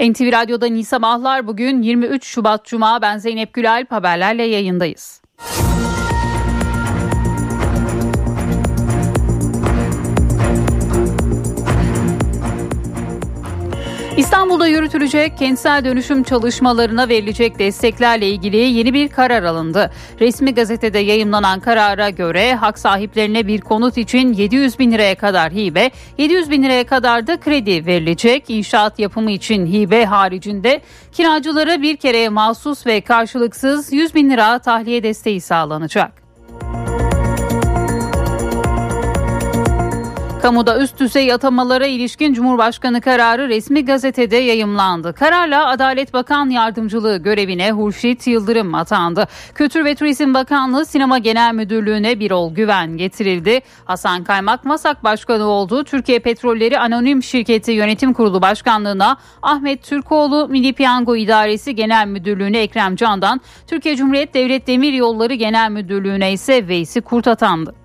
NTV Radyo'da iyi sabahlar. Bugün 23 Şubat Cuma. Ben Zeynep Gülalp haberlerle yayındayız. İstanbul'da yürütülecek kentsel dönüşüm çalışmalarına verilecek desteklerle ilgili yeni bir karar alındı. Resmi gazetede yayımlanan karara göre hak sahiplerine bir konut için 700 bin liraya kadar hibe, 700 bin liraya kadar da kredi verilecek. İnşaat yapımı için hibe haricinde kiracılara bir kereye mahsus ve karşılıksız 100 bin lira tahliye desteği sağlanacak. Kamuda üst düzey atamalara ilişkin Cumhurbaşkanı kararı resmi gazetede yayımlandı. Kararla Adalet Bakan Yardımcılığı görevine Hurşit Yıldırım atandı. Kültür ve Turizm Bakanlığı Sinema Genel Müdürlüğü'ne Birol Güven getirildi. Hasan Kaymak Masak Başkanı oldu. Türkiye Petrolleri Anonim Şirketi Yönetim Kurulu Başkanlığı'na Ahmet Türkoğlu Milli Piyango İdaresi Genel Müdürlüğü'ne Ekrem Candan, Türkiye Cumhuriyet Devlet Demir Yolları Genel Müdürlüğü'ne ise Veysi Kurt atandı.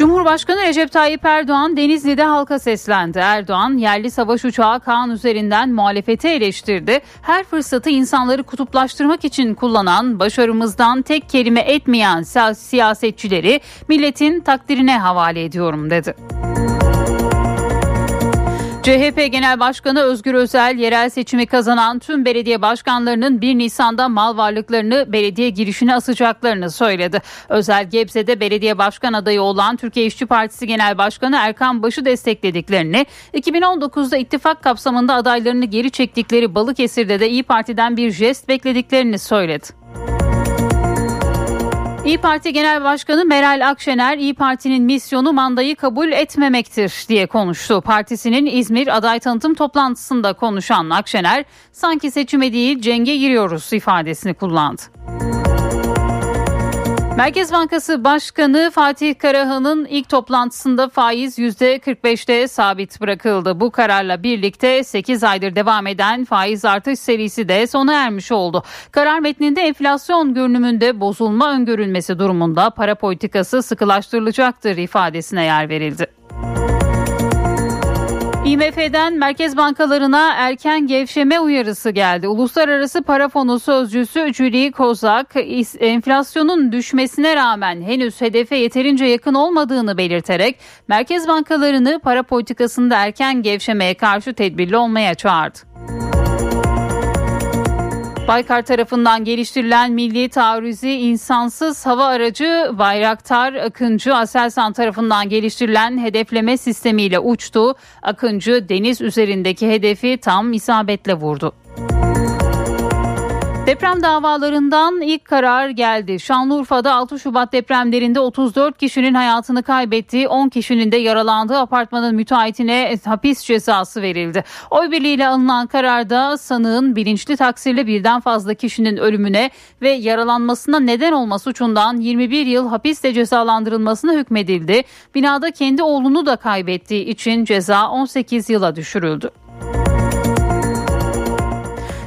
Cumhurbaşkanı Recep Tayyip Erdoğan Denizli'de halka seslendi. Erdoğan yerli savaş uçağı Kaan üzerinden muhalefeti eleştirdi. Her fırsatı insanları kutuplaştırmak için kullanan, başarımızdan tek kelime etmeyen siyasetçileri milletin takdirine havale ediyorum dedi. CHP Genel Başkanı Özgür Özel yerel seçimi kazanan tüm belediye başkanlarının 1 Nisan'da mal varlıklarını belediye girişine asacaklarını söyledi. Özel Gebze'de belediye başkan adayı olan Türkiye İşçi Partisi Genel Başkanı Erkan Baş'ı desteklediklerini, 2019'da ittifak kapsamında adaylarını geri çektikleri Balıkesir'de de İyi Parti'den bir jest beklediklerini söyledi. İyi Parti Genel Başkanı Meral Akşener, İyi Parti'nin misyonu mandayı kabul etmemektir diye konuştu. Partisinin İzmir aday tanıtım toplantısında konuşan Akşener, sanki seçime değil cenge giriyoruz ifadesini kullandı. Merkez Bankası Başkanı Fatih Karahan'ın ilk toplantısında faiz %45'te sabit bırakıldı. Bu kararla birlikte 8 aydır devam eden faiz artış serisi de sona ermiş oldu. Karar metninde enflasyon görünümünde bozulma öngörülmesi durumunda para politikası sıkılaştırılacaktır ifadesine yer verildi. IMF'den merkez bankalarına erken gevşeme uyarısı geldi. Uluslararası Para Fonu sözcüsü Julie Kozak enflasyonun düşmesine rağmen henüz hedefe yeterince yakın olmadığını belirterek merkez bankalarını para politikasında erken gevşemeye karşı tedbirli olmaya çağırdı. Baykar tarafından geliştirilen milli taarruzi insansız hava aracı Bayraktar Akıncı Aselsan tarafından geliştirilen hedefleme sistemiyle uçtu. Akıncı deniz üzerindeki hedefi tam isabetle vurdu. Deprem davalarından ilk karar geldi. Şanlıurfa'da 6 Şubat depremlerinde 34 kişinin hayatını kaybettiği 10 kişinin de yaralandığı apartmanın müteahhitine hapis cezası verildi. Oy birliğiyle alınan kararda sanığın bilinçli taksirle birden fazla kişinin ölümüne ve yaralanmasına neden olma suçundan 21 yıl hapisle cezalandırılmasına hükmedildi. Binada kendi oğlunu da kaybettiği için ceza 18 yıla düşürüldü.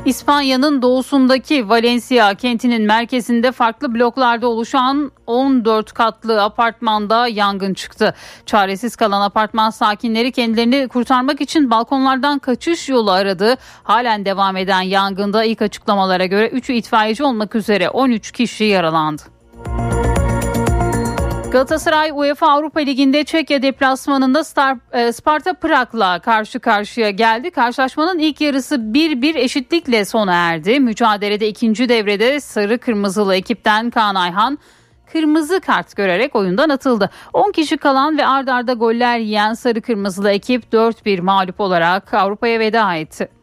İspanya'nın doğusundaki Valencia kentinin merkezinde farklı bloklarda oluşan 14 katlı apartmanda yangın çıktı. Çaresiz kalan apartman sakinleri kendilerini kurtarmak için balkonlardan kaçış yolu aradı. Halen devam eden yangında ilk açıklamalara göre 3'ü itfaiyeci olmak üzere 13 kişi yaralandı. Galatasaray UEFA Avrupa Ligi'nde Çekya deplasmanında Star, e, Sparta Prag'la karşı karşıya geldi. Karşılaşmanın ilk yarısı 1-1 eşitlikle sona erdi. Mücadelede ikinci devrede sarı kırmızılı ekipten Kaan Ayhan kırmızı kart görerek oyundan atıldı. 10 kişi kalan ve ard arda goller yiyen sarı kırmızılı ekip 4-1 mağlup olarak Avrupa'ya veda etti.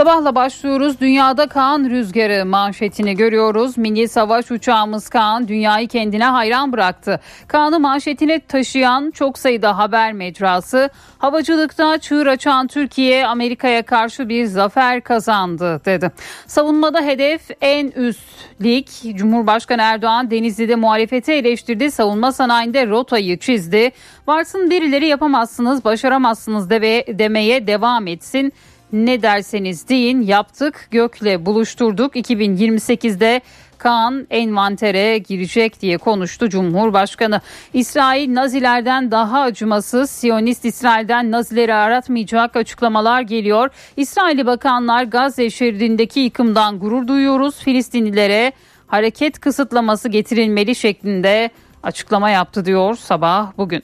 Sabahla başlıyoruz. Dünyada Kaan rüzgarı manşetini görüyoruz. Milli savaş uçağımız Kaan dünyayı kendine hayran bıraktı. Kaan'ı manşetine taşıyan çok sayıda haber mecrası havacılıkta çığır açan Türkiye Amerika'ya karşı bir zafer kazandı dedi. Savunmada hedef en üst lig. Cumhurbaşkanı Erdoğan Denizli'de muhalefeti eleştirdi. Savunma sanayinde rotayı çizdi. Varsın birileri yapamazsınız, başaramazsınız de demeye devam etsin ne derseniz deyin yaptık gökle buluşturduk 2028'de Kaan envantere girecek diye konuştu Cumhurbaşkanı. İsrail Nazilerden daha acımasız, Siyonist İsrail'den Nazileri aratmayacak açıklamalar geliyor. İsrailli bakanlar Gazze şeridindeki yıkımdan gurur duyuyoruz. Filistinlilere hareket kısıtlaması getirilmeli şeklinde açıklama yaptı diyor sabah bugün.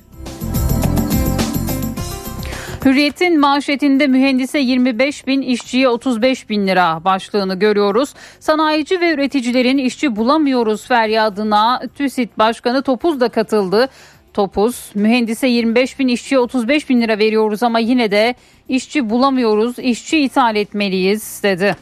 Hürriyet'in manşetinde mühendise 25 bin işçiye 35 bin lira başlığını görüyoruz. Sanayici ve üreticilerin işçi bulamıyoruz feryadına TÜSİT Başkanı Topuz da katıldı. Topuz mühendise 25 bin işçiye 35 bin lira veriyoruz ama yine de işçi bulamıyoruz işçi ithal etmeliyiz dedi.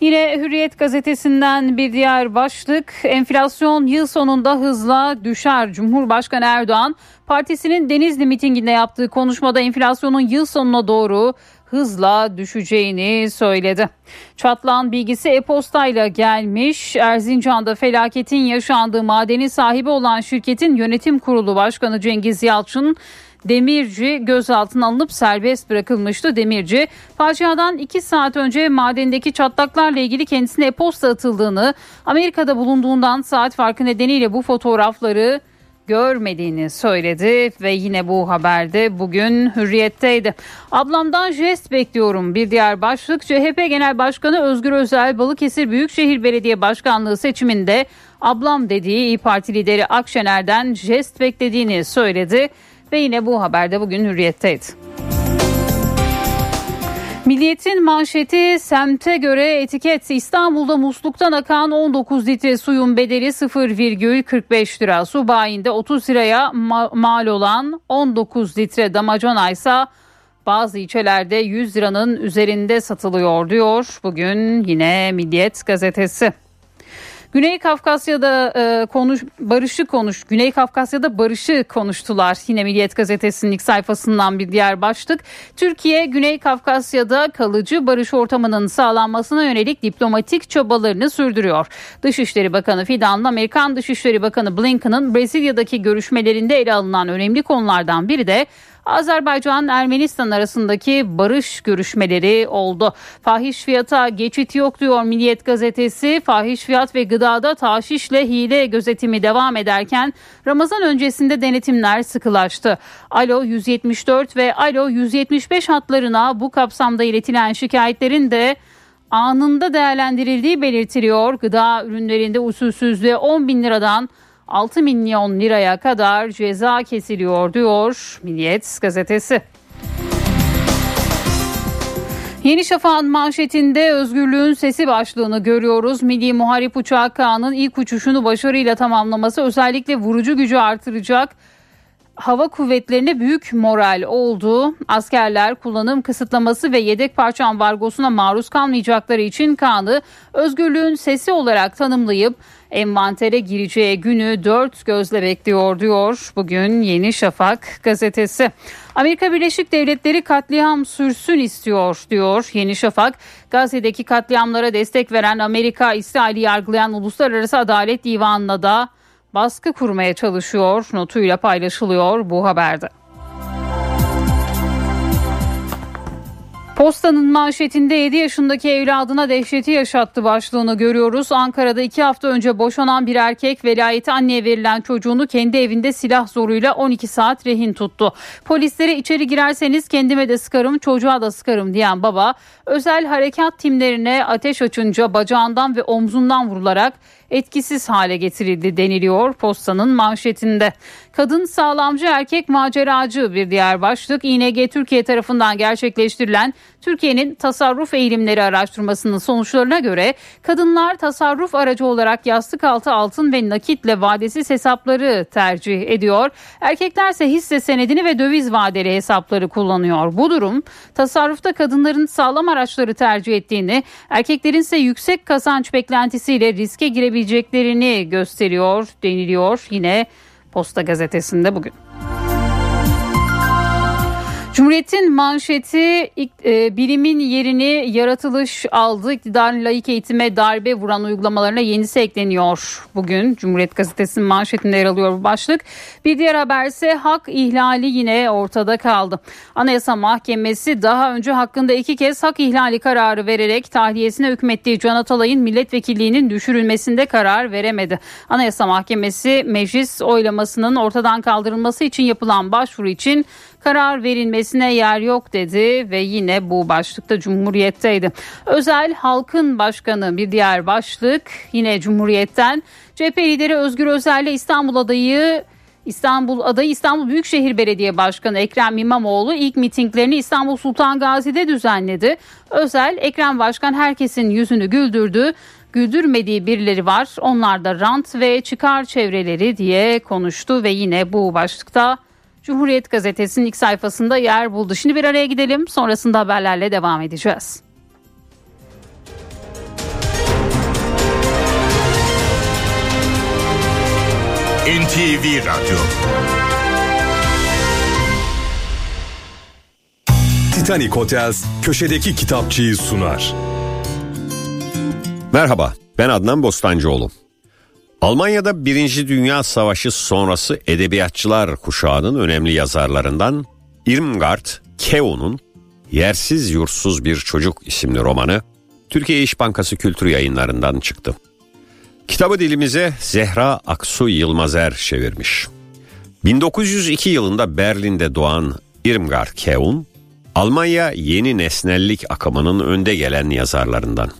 Yine Hürriyet gazetesinden bir diğer başlık enflasyon yıl sonunda hızla düşer. Cumhurbaşkanı Erdoğan partisinin Denizli mitinginde yaptığı konuşmada enflasyonun yıl sonuna doğru hızla düşeceğini söyledi. Çatlan bilgisi e-postayla gelmiş. Erzincan'da felaketin yaşandığı madeni sahibi olan şirketin yönetim kurulu başkanı Cengiz Yalçın Demirci gözaltına alınıp serbest bırakılmıştı. Demirci faciadan 2 saat önce madendeki çatlaklarla ilgili kendisine e-posta atıldığını, Amerika'da bulunduğundan saat farkı nedeniyle bu fotoğrafları görmediğini söyledi ve yine bu haberde bugün hürriyetteydi. Ablamdan jest bekliyorum bir diğer başlık CHP Genel Başkanı Özgür Özel Balıkesir Büyükşehir Belediye Başkanlığı seçiminde ablam dediği İyi Parti lideri Akşener'den jest beklediğini söyledi ve yine bu haberde bugün hürriyetteydi. Milliyetin manşeti semte göre etiket İstanbul'da musluktan akan 19 litre suyun bedeli 0,45 lira. Su bayinde 30 liraya ma- mal olan 19 litre damacana ise bazı ilçelerde 100 liranın üzerinde satılıyor diyor bugün yine Milliyet gazetesi. Güney Kafkasya'da e, konuş barışı konuş Güney Kafkasya'da barışı konuştular. Yine Milliyet Gazetesi'nin ilk sayfasından bir diğer başlık. Türkiye Güney Kafkasya'da kalıcı barış ortamının sağlanmasına yönelik diplomatik çabalarını sürdürüyor. Dışişleri Bakanı Fidan'la Amerikan Dışişleri Bakanı Blinken'ın Brezilya'daki görüşmelerinde ele alınan önemli konulardan biri de Azerbaycan-Ermenistan arasındaki barış görüşmeleri oldu. Fahiş fiyata geçit yok diyor Milliyet gazetesi. Fahiş fiyat ve gıdada taşişle hile gözetimi devam ederken Ramazan öncesinde denetimler sıkılaştı. Alo 174 ve Alo 175 hatlarına bu kapsamda iletilen şikayetlerin de anında değerlendirildiği belirtiliyor. Gıda ürünlerinde usulsüzlüğe 10 bin liradan 6 milyon liraya kadar ceza kesiliyor diyor Milliyet gazetesi. Yeni Şafak'ın manşetinde özgürlüğün sesi başlığını görüyoruz. Milli Muharip Uçağı Kağan'ın ilk uçuşunu başarıyla tamamlaması özellikle vurucu gücü artıracak hava kuvvetlerine büyük moral oldu. Askerler kullanım kısıtlaması ve yedek parça ambargosuna maruz kalmayacakları için Kaan'ı özgürlüğün sesi olarak tanımlayıp envantere gireceği günü dört gözle bekliyor diyor bugün Yeni Şafak gazetesi. Amerika Birleşik Devletleri katliam sürsün istiyor diyor Yeni Şafak. Gazze'deki katliamlara destek veren Amerika, İsrail'i yargılayan Uluslararası Adalet Divanı'na da baskı kurmaya çalışıyor notuyla paylaşılıyor bu haberde. Postanın manşetinde 7 yaşındaki evladına dehşeti yaşattı başlığını görüyoruz. Ankara'da 2 hafta önce boşanan bir erkek velayeti anneye verilen çocuğunu kendi evinde silah zoruyla 12 saat rehin tuttu. Polislere içeri girerseniz kendime de sıkarım çocuğa da sıkarım diyen baba özel harekat timlerine ateş açınca bacağından ve omzundan vurularak etkisiz hale getirildi deniliyor postanın manşetinde. Kadın sağlamcı erkek maceracı bir diğer başlık. İNG Türkiye tarafından gerçekleştirilen Türkiye'nin tasarruf eğilimleri araştırmasının sonuçlarına göre kadınlar tasarruf aracı olarak yastık altı altın ve nakitle vadesiz hesapları tercih ediyor. Erkeklerse hisse senedini ve döviz vadeli hesapları kullanıyor. Bu durum tasarrufta kadınların sağlam araçları tercih ettiğini, erkeklerin ise yüksek kazanç beklentisiyle riske girebileceklerini gösteriyor deniliyor yine Posta Gazetesi'nde bugün. Cumhuriyet'in manşeti e, bilimin yerini yaratılış aldı. İktidar laik eğitime darbe vuran uygulamalarına yenisi ekleniyor. Bugün Cumhuriyet Gazetesi'nin manşetinde yer alıyor bu başlık. Bir diğer haber ise hak ihlali yine ortada kaldı. Anayasa Mahkemesi daha önce hakkında iki kez hak ihlali kararı vererek tahliyesine hükmettiği Can Atalay'ın milletvekilliğinin düşürülmesinde karar veremedi. Anayasa Mahkemesi meclis oylamasının ortadan kaldırılması için yapılan başvuru için karar verilmesine yer yok dedi ve yine bu başlıkta Cumhuriyet'teydi. Özel Halkın Başkanı bir diğer başlık yine Cumhuriyet'ten CHP lideri Özgür Özel ile İstanbul adayı İstanbul adayı İstanbul Büyükşehir Belediye Başkanı Ekrem İmamoğlu ilk mitinglerini İstanbul Sultan Gazi'de düzenledi. Özel Ekrem Başkan herkesin yüzünü güldürdü güldürmediği birileri var. Onlar da rant ve çıkar çevreleri diye konuştu ve yine bu başlıkta Cumhuriyet Gazetesi'nin ilk sayfasında yer buldu. Şimdi bir araya gidelim sonrasında haberlerle devam edeceğiz. NTV Radyo Titanic Hotels köşedeki kitapçıyı sunar. Merhaba, ben Adnan Bostancıoğlu. Almanya'da Birinci Dünya Savaşı sonrası edebiyatçılar kuşağının önemli yazarlarından Irmgard Keo'nun Yersiz Yursuz Bir Çocuk isimli romanı Türkiye İş Bankası Kültür Yayınlarından çıktı. Kitabı dilimize Zehra Aksu Yılmazer çevirmiş. 1902 yılında Berlin'de doğan Irmgard Keun, Almanya yeni nesnellik akımının önde gelen yazarlarından.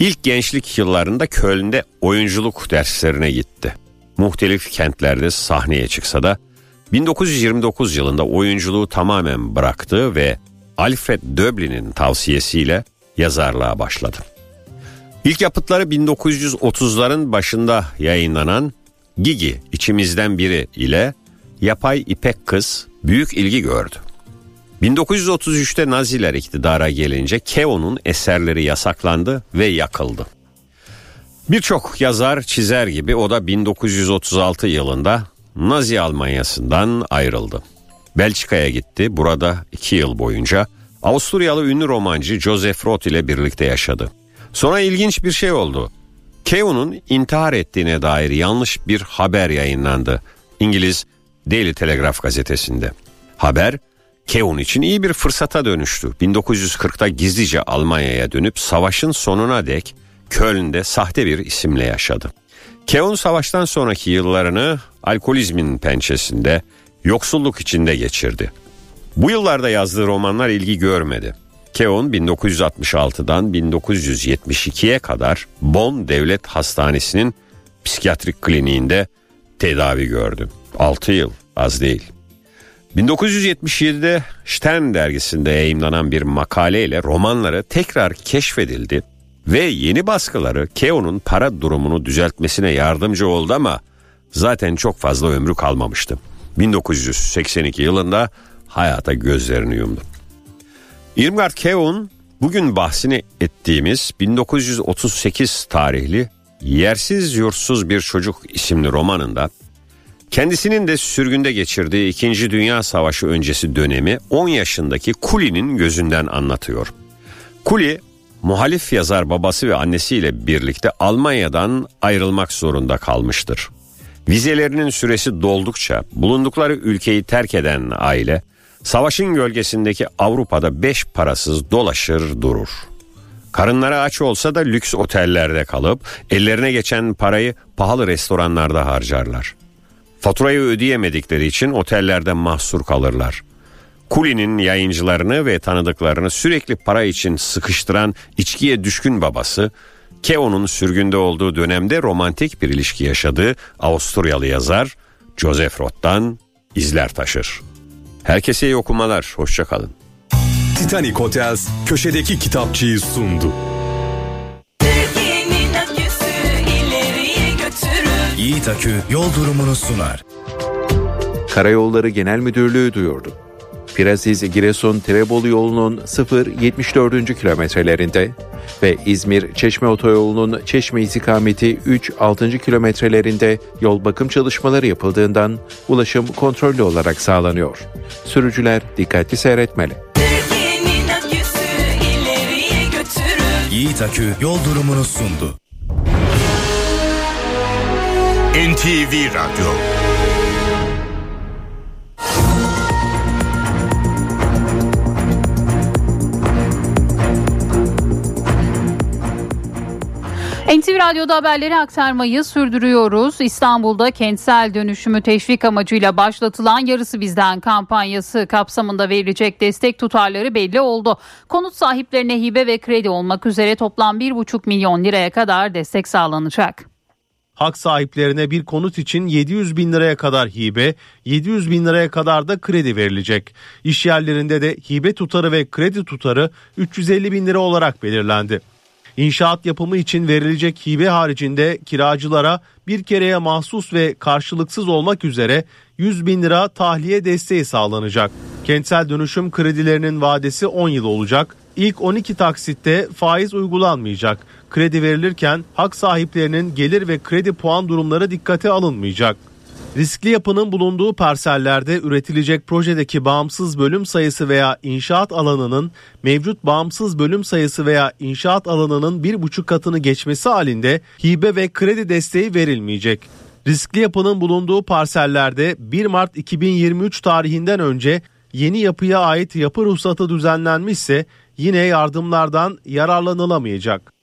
İlk gençlik yıllarında Köln'de oyunculuk derslerine gitti. Muhtelif kentlerde sahneye çıksa da 1929 yılında oyunculuğu tamamen bıraktı ve Alfred Döblin'in tavsiyesiyle yazarlığa başladı. İlk yapıtları 1930'ların başında yayınlanan Gigi içimizden biri ile Yapay İpek Kız büyük ilgi gördü. 1933'te Naziler iktidara gelince Keo'nun eserleri yasaklandı ve yakıldı. Birçok yazar çizer gibi o da 1936 yılında Nazi Almanyası'ndan ayrıldı. Belçika'ya gitti. Burada iki yıl boyunca Avusturyalı ünlü romancı Joseph Roth ile birlikte yaşadı. Sonra ilginç bir şey oldu. Keo'nun intihar ettiğine dair yanlış bir haber yayınlandı. İngiliz Daily Telegraph gazetesinde. Haber Keun için iyi bir fırsata dönüştü. 1940'ta gizlice Almanya'ya dönüp savaşın sonuna dek Köln'de sahte bir isimle yaşadı. Keun savaştan sonraki yıllarını alkolizmin pençesinde, yoksulluk içinde geçirdi. Bu yıllarda yazdığı romanlar ilgi görmedi. Keon 1966'dan 1972'ye kadar Bonn Devlet Hastanesi'nin psikiyatrik kliniğinde tedavi gördü. 6 yıl az değil. 1977'de Stern dergisinde yayınlanan bir makaleyle romanları tekrar keşfedildi ve yeni baskıları Keo'nun para durumunu düzeltmesine yardımcı oldu ama zaten çok fazla ömrü kalmamıştı. 1982 yılında hayata gözlerini yumdu. Irmgard Keo'nun bugün bahsini ettiğimiz 1938 tarihli Yersiz Yursuz Bir Çocuk isimli romanında Kendisinin de sürgünde geçirdiği 2. Dünya Savaşı öncesi dönemi 10 yaşındaki Kuli'nin gözünden anlatıyor. Kuli, muhalif yazar babası ve annesiyle birlikte Almanya'dan ayrılmak zorunda kalmıştır. Vizelerinin süresi doldukça bulundukları ülkeyi terk eden aile, savaşın gölgesindeki Avrupa'da beş parasız dolaşır durur. Karınları aç olsa da lüks otellerde kalıp ellerine geçen parayı pahalı restoranlarda harcarlar. Faturayı ödeyemedikleri için otellerde mahsur kalırlar. Kuli'nin yayıncılarını ve tanıdıklarını sürekli para için sıkıştıran içkiye düşkün babası, Keo'nun sürgünde olduğu dönemde romantik bir ilişki yaşadığı Avusturyalı yazar Joseph Roth'tan izler taşır. Herkese iyi okumalar, hoşçakalın. Titanic Hotels köşedeki kitapçıyı sundu. Yiğit Akü yol durumunu sunar. Karayolları Genel Müdürlüğü duyurdu. Piraziz Giresun Tirebolu yolunun 0-74. kilometrelerinde ve İzmir Çeşme otoyolunun Çeşme istikameti 3-6. kilometrelerinde yol bakım çalışmaları yapıldığından ulaşım kontrollü olarak sağlanıyor. Sürücüler dikkatli seyretmeli. Yiğit Akü yol durumunu sundu. NTV Radyo NTV Radyo'da haberleri aktarmayı sürdürüyoruz. İstanbul'da kentsel dönüşümü teşvik amacıyla başlatılan Yarısı Bizden kampanyası kapsamında verilecek destek tutarları belli oldu. Konut sahiplerine hibe ve kredi olmak üzere toplam 1,5 milyon liraya kadar destek sağlanacak. Hak sahiplerine bir konut için 700 bin liraya kadar hibe, 700 bin liraya kadar da kredi verilecek. İş yerlerinde de hibe tutarı ve kredi tutarı 350 bin lira olarak belirlendi. İnşaat yapımı için verilecek hibe haricinde kiracılara bir kereye mahsus ve karşılıksız olmak üzere 100 bin lira tahliye desteği sağlanacak. Kentsel dönüşüm kredilerinin vadesi 10 yıl olacak. İlk 12 taksitte faiz uygulanmayacak. Kredi verilirken hak sahiplerinin gelir ve kredi puan durumları dikkate alınmayacak. Riskli yapının bulunduğu parsellerde üretilecek projedeki bağımsız bölüm sayısı veya inşaat alanının mevcut bağımsız bölüm sayısı veya inşaat alanının bir buçuk katını geçmesi halinde hibe ve kredi desteği verilmeyecek. Riskli yapının bulunduğu parsellerde 1 Mart 2023 tarihinden önce yeni yapıya ait yapı ruhsatı düzenlenmişse yine yardımlardan yararlanılamayacak.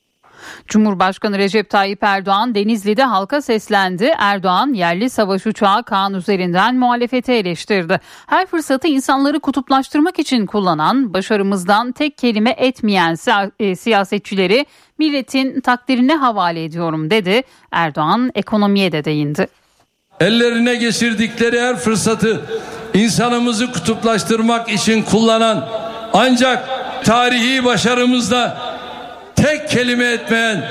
Cumhurbaşkanı Recep Tayyip Erdoğan Denizli'de halka seslendi. Erdoğan yerli savaş uçağı Kaan üzerinden muhalefeti eleştirdi. Her fırsatı insanları kutuplaştırmak için kullanan, başarımızdan tek kelime etmeyen e, siyasetçileri milletin takdirine havale ediyorum dedi. Erdoğan ekonomiye de değindi. ellerine geçirdikleri her fırsatı insanımızı kutuplaştırmak için kullanan ancak tarihi başarımızda tek kelime etmeyen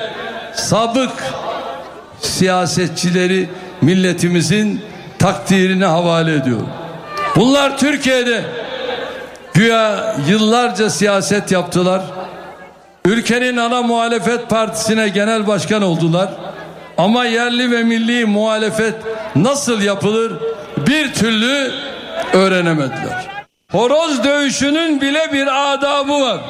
sabık siyasetçileri milletimizin takdirine havale ediyor. Bunlar Türkiye'de güya yıllarca siyaset yaptılar. Ülkenin ana muhalefet partisine genel başkan oldular. Ama yerli ve milli muhalefet nasıl yapılır bir türlü öğrenemediler. Horoz dövüşünün bile bir adabı var.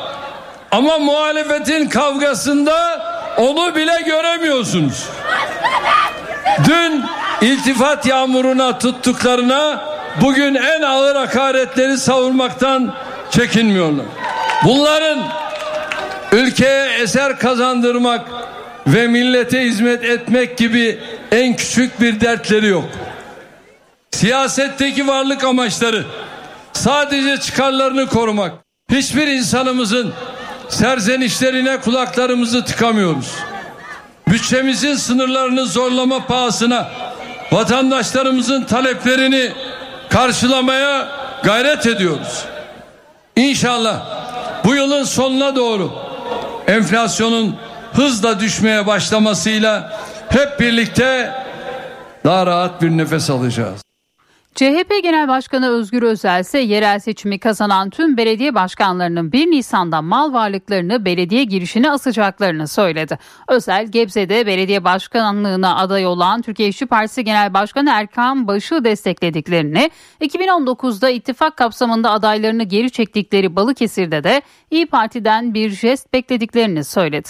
Ama muhalefetin kavgasında onu bile göremiyorsunuz. Dün iltifat yağmuruna tuttuklarına bugün en ağır hakaretleri savurmaktan çekinmiyorlar. Bunların ülkeye eser kazandırmak ve millete hizmet etmek gibi en küçük bir dertleri yok. Siyasetteki varlık amaçları sadece çıkarlarını korumak. Hiçbir insanımızın serzenişlerine kulaklarımızı tıkamıyoruz. Bütçemizin sınırlarını zorlama pahasına vatandaşlarımızın taleplerini karşılamaya gayret ediyoruz. İnşallah bu yılın sonuna doğru enflasyonun hızla düşmeye başlamasıyla hep birlikte daha rahat bir nefes alacağız. CHP Genel Başkanı Özgür Özel ise yerel seçimi kazanan tüm belediye başkanlarının 1 Nisan'da mal varlıklarını belediye girişine asacaklarını söyledi. Özel, Gebze'de belediye başkanlığına aday olan Türkiye İşçi Partisi Genel Başkanı Erkan Baş'ı desteklediklerini, 2019'da ittifak kapsamında adaylarını geri çektikleri Balıkesir'de de İyi Parti'den bir jest beklediklerini söyledi.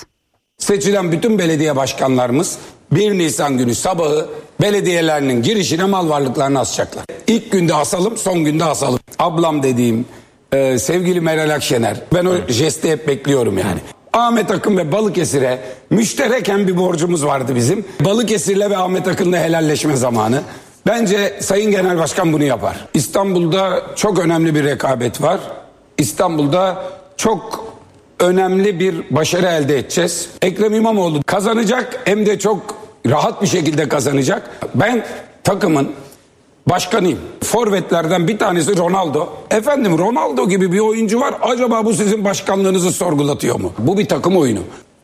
Seçilen bütün belediye başkanlarımız 1 Nisan günü sabahı belediyelerinin girişine mal varlıklarını asacaklar. İlk günde asalım, son günde asalım. Ablam dediğim e, sevgili Meral Akşener. Ben o jesti hep bekliyorum yani. Ahmet Akın ve Balıkesir'e müştereken bir borcumuz vardı bizim. Balıkesir'le ve Ahmet Akın'la helalleşme zamanı. Bence Sayın Genel Başkan bunu yapar. İstanbul'da çok önemli bir rekabet var. İstanbul'da çok önemli bir başarı elde edeceğiz. Ekrem İmamoğlu kazanacak hem de çok rahat bir şekilde kazanacak. Ben takımın başkanıyım. Forvetlerden bir tanesi Ronaldo. Efendim Ronaldo gibi bir oyuncu var. Acaba bu sizin başkanlığınızı sorgulatıyor mu? Bu bir takım oyunu.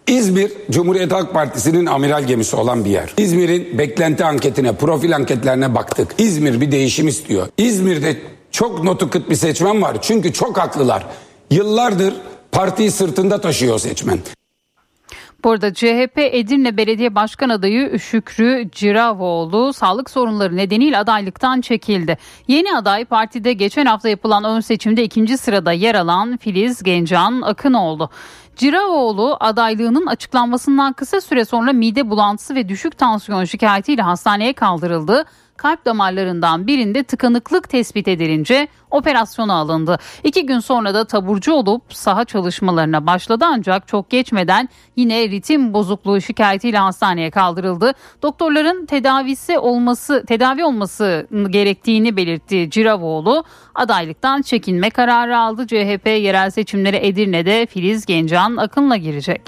İzmir Cumhuriyet Halk Partisi'nin amiral gemisi olan bir yer. İzmir'in beklenti anketine, profil anketlerine baktık. İzmir bir değişim istiyor. İzmir'de çok notu kıt bir seçmen var. Çünkü çok haklılar. Yıllardır partiyi sırtında taşıyor seçmen. Burada CHP Edirne Belediye Başkan adayı Şükrü Ciravoğlu sağlık sorunları nedeniyle adaylıktan çekildi. Yeni aday partide geçen hafta yapılan ön seçimde ikinci sırada yer alan Filiz Gencan Akın oldu. Ciravoğlu adaylığının açıklanmasından kısa süre sonra mide bulantısı ve düşük tansiyon şikayetiyle hastaneye kaldırıldı kalp damarlarından birinde tıkanıklık tespit edilince operasyona alındı. İki gün sonra da taburcu olup saha çalışmalarına başladı ancak çok geçmeden yine ritim bozukluğu şikayetiyle hastaneye kaldırıldı. Doktorların tedavisi olması tedavi olması gerektiğini belirtti Ciravoğlu. Adaylıktan çekinme kararı aldı. CHP yerel seçimlere Edirne'de Filiz Gencan Akın'la girecek.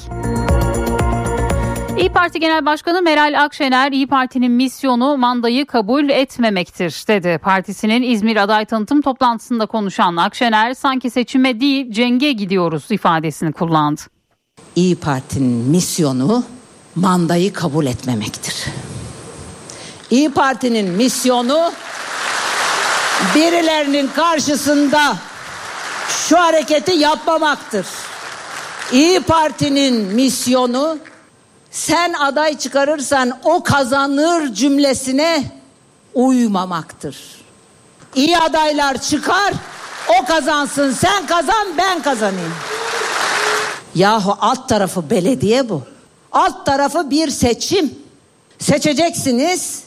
İyi Parti Genel Başkanı Meral Akşener, İyi Parti'nin misyonu mandayı kabul etmemektir dedi. Partisinin İzmir aday tanıtım toplantısında konuşan Akşener, sanki seçime değil cenge gidiyoruz ifadesini kullandı. İyi Parti'nin misyonu mandayı kabul etmemektir. İyi Parti'nin misyonu birilerinin karşısında şu hareketi yapmamaktır. İyi Parti'nin misyonu sen aday çıkarırsan o kazanır cümlesine uymamaktır. İyi adaylar çıkar, o kazansın, sen kazan, ben kazanayım. Yahu alt tarafı belediye bu. Alt tarafı bir seçim. Seçeceksiniz.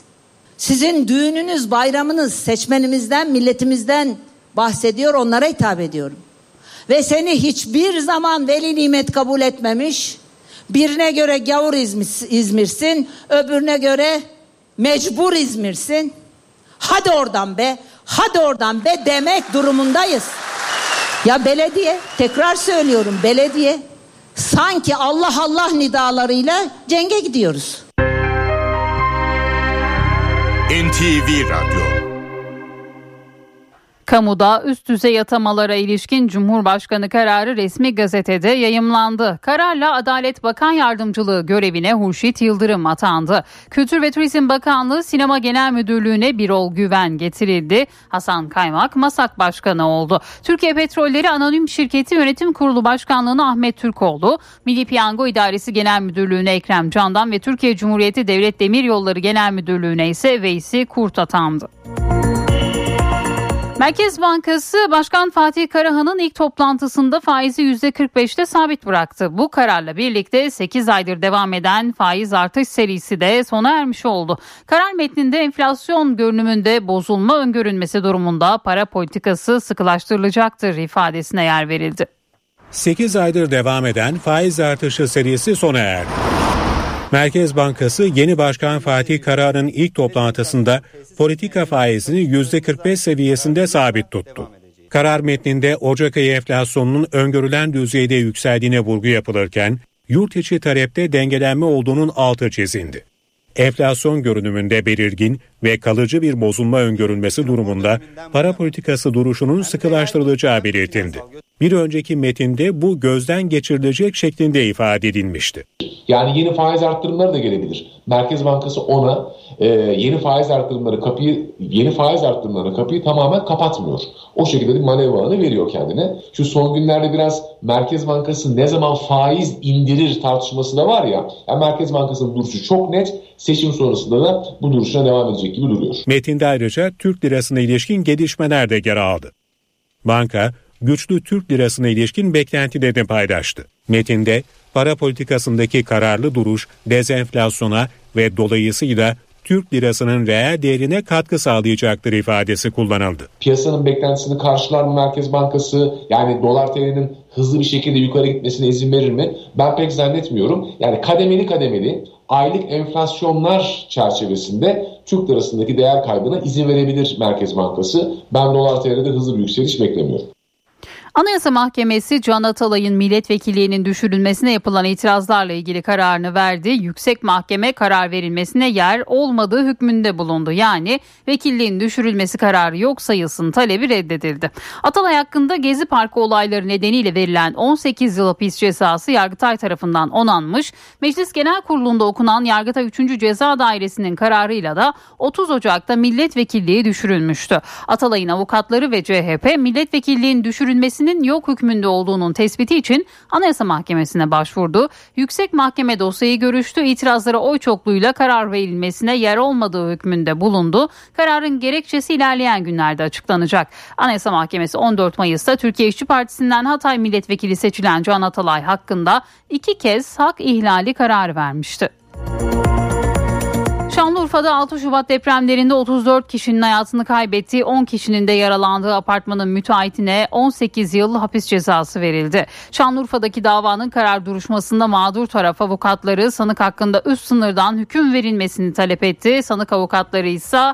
Sizin düğününüz, bayramınız, seçmenimizden, milletimizden bahsediyor, onlara hitap ediyorum. Ve seni hiçbir zaman veli nimet kabul etmemiş, Birine göre gavur İzmir'sin, öbürüne göre mecbur İzmir'sin. Hadi oradan be, hadi oradan be demek durumundayız. Ya belediye, tekrar söylüyorum belediye sanki Allah Allah nidalarıyla cenge gidiyoruz. NTV Radyo Kamuda üst düzey atamalara ilişkin Cumhurbaşkanı kararı resmi gazetede yayımlandı. Kararla Adalet Bakan Yardımcılığı görevine Hurşit Yıldırım atandı. Kültür ve Turizm Bakanlığı Sinema Genel Müdürlüğü'ne Birol Güven getirildi. Hasan Kaymak Masak Başkanı oldu. Türkiye Petrolleri Anonim Şirketi Yönetim Kurulu Başkanlığı'na Ahmet Türkoğlu, Milli Piyango İdaresi Genel Müdürlüğü'ne Ekrem Candan ve Türkiye Cumhuriyeti Devlet Demiryolları Genel Müdürlüğü'ne ise Veysi Kurt atandı. Merkez Bankası Başkan Fatih Karahan'ın ilk toplantısında faizi %45'te sabit bıraktı. Bu kararla birlikte 8 aydır devam eden faiz artış serisi de sona ermiş oldu. Karar metninde enflasyon görünümünde bozulma öngörülmesi durumunda para politikası sıkılaştırılacaktır ifadesine yer verildi. 8 aydır devam eden faiz artışı serisi sona erdi. Merkez Bankası yeni başkan Fatih Karar'ın ilk toplantısında politika faizini %45 seviyesinde sabit tuttu. Karar metninde Ocak ayı enflasyonunun öngörülen düzeyde yükseldiğine vurgu yapılırken yurt içi talepte dengelenme olduğunun altı çizildi. Enflasyon görünümünde belirgin ve kalıcı bir bozulma öngörülmesi durumunda para politikası duruşunun sıkılaştırılacağı belirtildi. Bir önceki metinde bu gözden geçirilecek şeklinde ifade edilmişti. Yani yeni faiz arttırımları da gelebilir. Merkez Bankası ona e, yeni faiz arttırımları kapıyı yeni faiz arttırımları kapıyı tamamen kapatmıyor. O şekilde bir manevra alanı veriyor kendine. Şu son günlerde biraz Merkez Bankası ne zaman faiz indirir tartışması da var ya. Yani Merkez Bankası'nın duruşu çok net. Seçim sonrasında da bu duruşuna devam edecek gibi duruyor. Metinde ayrıca Türk lirasına ilişkin gelişmeler de yer aldı. Banka güçlü Türk lirasına ilişkin beklentilerini paylaştı. Metinde para politikasındaki kararlı duruş dezenflasyona ve dolayısıyla Türk lirasının reel değerine katkı sağlayacaktır ifadesi kullanıldı. Piyasanın beklentisini karşılar mı Merkez Bankası? Yani dolar TL'nin hızlı bir şekilde yukarı gitmesine izin verir mi? Ben pek zannetmiyorum. Yani kademeli kademeli aylık enflasyonlar çerçevesinde Türk lirasındaki değer kaybına izin verebilir Merkez Bankası. Ben dolar TL'de hızlı bir yükseliş beklemiyorum. Anayasa Mahkemesi Can Atalay'ın milletvekilliğinin düşürülmesine yapılan itirazlarla ilgili kararını verdi. Yüksek Mahkeme karar verilmesine yer olmadığı hükmünde bulundu. Yani vekilliğin düşürülmesi kararı yok sayılsın talebi reddedildi. Atalay hakkında Gezi Parkı olayları nedeniyle verilen 18 yıl hapis cezası Yargıtay tarafından onanmış. Meclis Genel Kurulu'nda okunan Yargıtay 3. Ceza Dairesi'nin kararıyla da 30 Ocak'ta milletvekilliği düşürülmüştü. Atalay'ın avukatları ve CHP milletvekilliğin düşürülmesinin yok hükmünde olduğunun tespiti için Anayasa Mahkemesi'ne başvurdu. Yüksek Mahkeme dosyayı görüştü. İtirazlara oy çokluğuyla karar verilmesine yer olmadığı hükmünde bulundu. Kararın gerekçesi ilerleyen günlerde açıklanacak. Anayasa Mahkemesi 14 Mayıs'ta Türkiye İşçi Partisi'nden Hatay Milletvekili seçilen Can Atalay hakkında iki kez hak ihlali kararı vermişti. Şanlıurfa'da 6 Şubat depremlerinde 34 kişinin hayatını kaybettiği 10 kişinin de yaralandığı apartmanın müteahhitine 18 yıl hapis cezası verildi. Şanlıurfa'daki davanın karar duruşmasında mağdur taraf avukatları sanık hakkında üst sınırdan hüküm verilmesini talep etti. Sanık avukatları ise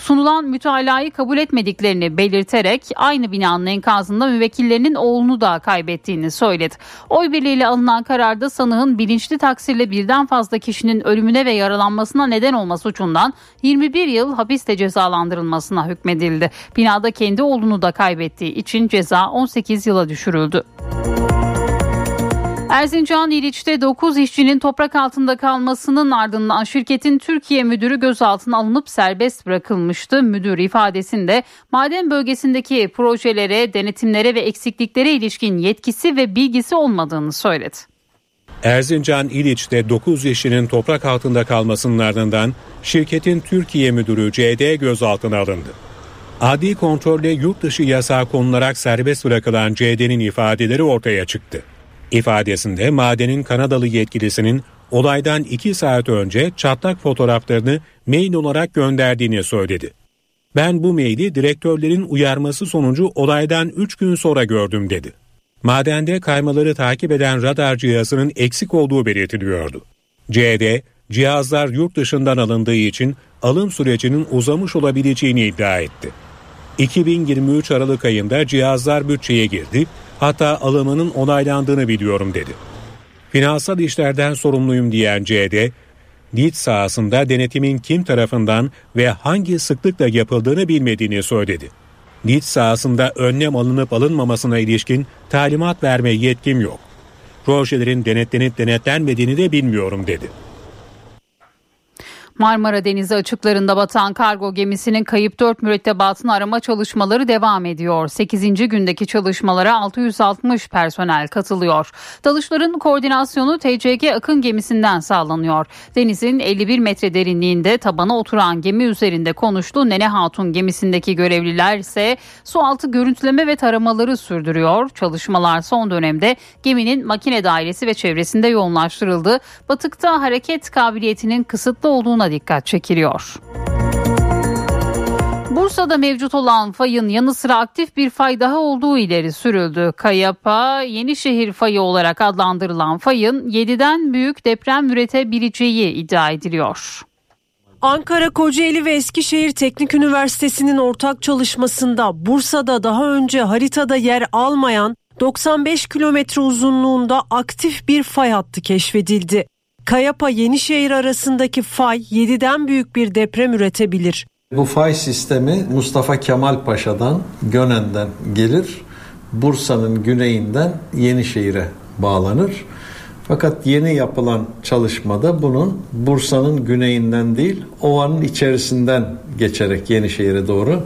sunulan mütalayı kabul etmediklerini belirterek aynı binanın enkazında müvekkillerinin oğlunu da kaybettiğini söyledi. Oy birliğiyle alınan kararda sanığın bilinçli taksirle birden fazla kişinin ölümüne ve yaralanmasına neden olma suçundan 21 yıl hapiste cezalandırılmasına hükmedildi. Binada kendi oğlunu da kaybettiği için ceza 18 yıla düşürüldü. Erzincan İliç'te 9 işçinin toprak altında kalmasının ardından şirketin Türkiye müdürü gözaltına alınıp serbest bırakılmıştı. Müdür ifadesinde maden bölgesindeki projelere, denetimlere ve eksikliklere ilişkin yetkisi ve bilgisi olmadığını söyledi. Erzincan İliç'te 9 işçinin toprak altında kalmasının ardından şirketin Türkiye müdürü CD gözaltına alındı. Adi kontrolle yurt dışı yasağı konularak serbest bırakılan CD'nin ifadeleri ortaya çıktı. İfadesinde madenin Kanadalı yetkilisinin olaydan 2 saat önce çatlak fotoğraflarını mail olarak gönderdiğini söyledi. Ben bu maili direktörlerin uyarması sonucu olaydan 3 gün sonra gördüm dedi. Madende kaymaları takip eden radar cihazının eksik olduğu belirtiliyordu. CD, cihazlar yurt dışından alındığı için alım sürecinin uzamış olabileceğini iddia etti. 2023 Aralık ayında cihazlar bütçeye girdi hatta alımının onaylandığını biliyorum dedi. Finansal işlerden sorumluyum diyen CD, NİT sahasında denetimin kim tarafından ve hangi sıklıkla yapıldığını bilmediğini söyledi. NİT sahasında önlem alınıp alınmamasına ilişkin talimat verme yetkim yok. Projelerin denetlenip denetlenmediğini de bilmiyorum dedi. Marmara Denizi açıklarında batan kargo gemisinin kayıp 4 mürettebatını arama çalışmaları devam ediyor. 8. gündeki çalışmalara 660 personel katılıyor. Dalışların koordinasyonu TCG Akın gemisinden sağlanıyor. Denizin 51 metre derinliğinde tabana oturan gemi üzerinde konuştu. Nene Hatun gemisindeki görevliler ise sualtı görüntüleme ve taramaları sürdürüyor. Çalışmalar son dönemde geminin makine dairesi ve çevresinde yoğunlaştırıldı. Batıkta hareket kabiliyetinin kısıtlı olduğuna dikkat çekiliyor. Bursa'da mevcut olan fayın yanı sıra aktif bir fay daha olduğu ileri sürüldü. Kayapa, Yenişehir fayı olarak adlandırılan fayın 7'den büyük deprem üretebileceği iddia ediliyor. Ankara, Kocaeli ve Eskişehir Teknik Üniversitesi'nin ortak çalışmasında Bursa'da daha önce haritada yer almayan 95 kilometre uzunluğunda aktif bir fay hattı keşfedildi. Kayapa Yenişehir arasındaki fay 7'den büyük bir deprem üretebilir. Bu fay sistemi Mustafa Kemal Paşa'dan Gönen'den gelir. Bursa'nın güneyinden Yenişehir'e bağlanır. Fakat yeni yapılan çalışmada bunun Bursa'nın güneyinden değil, ovanın içerisinden geçerek Yenişehir'e doğru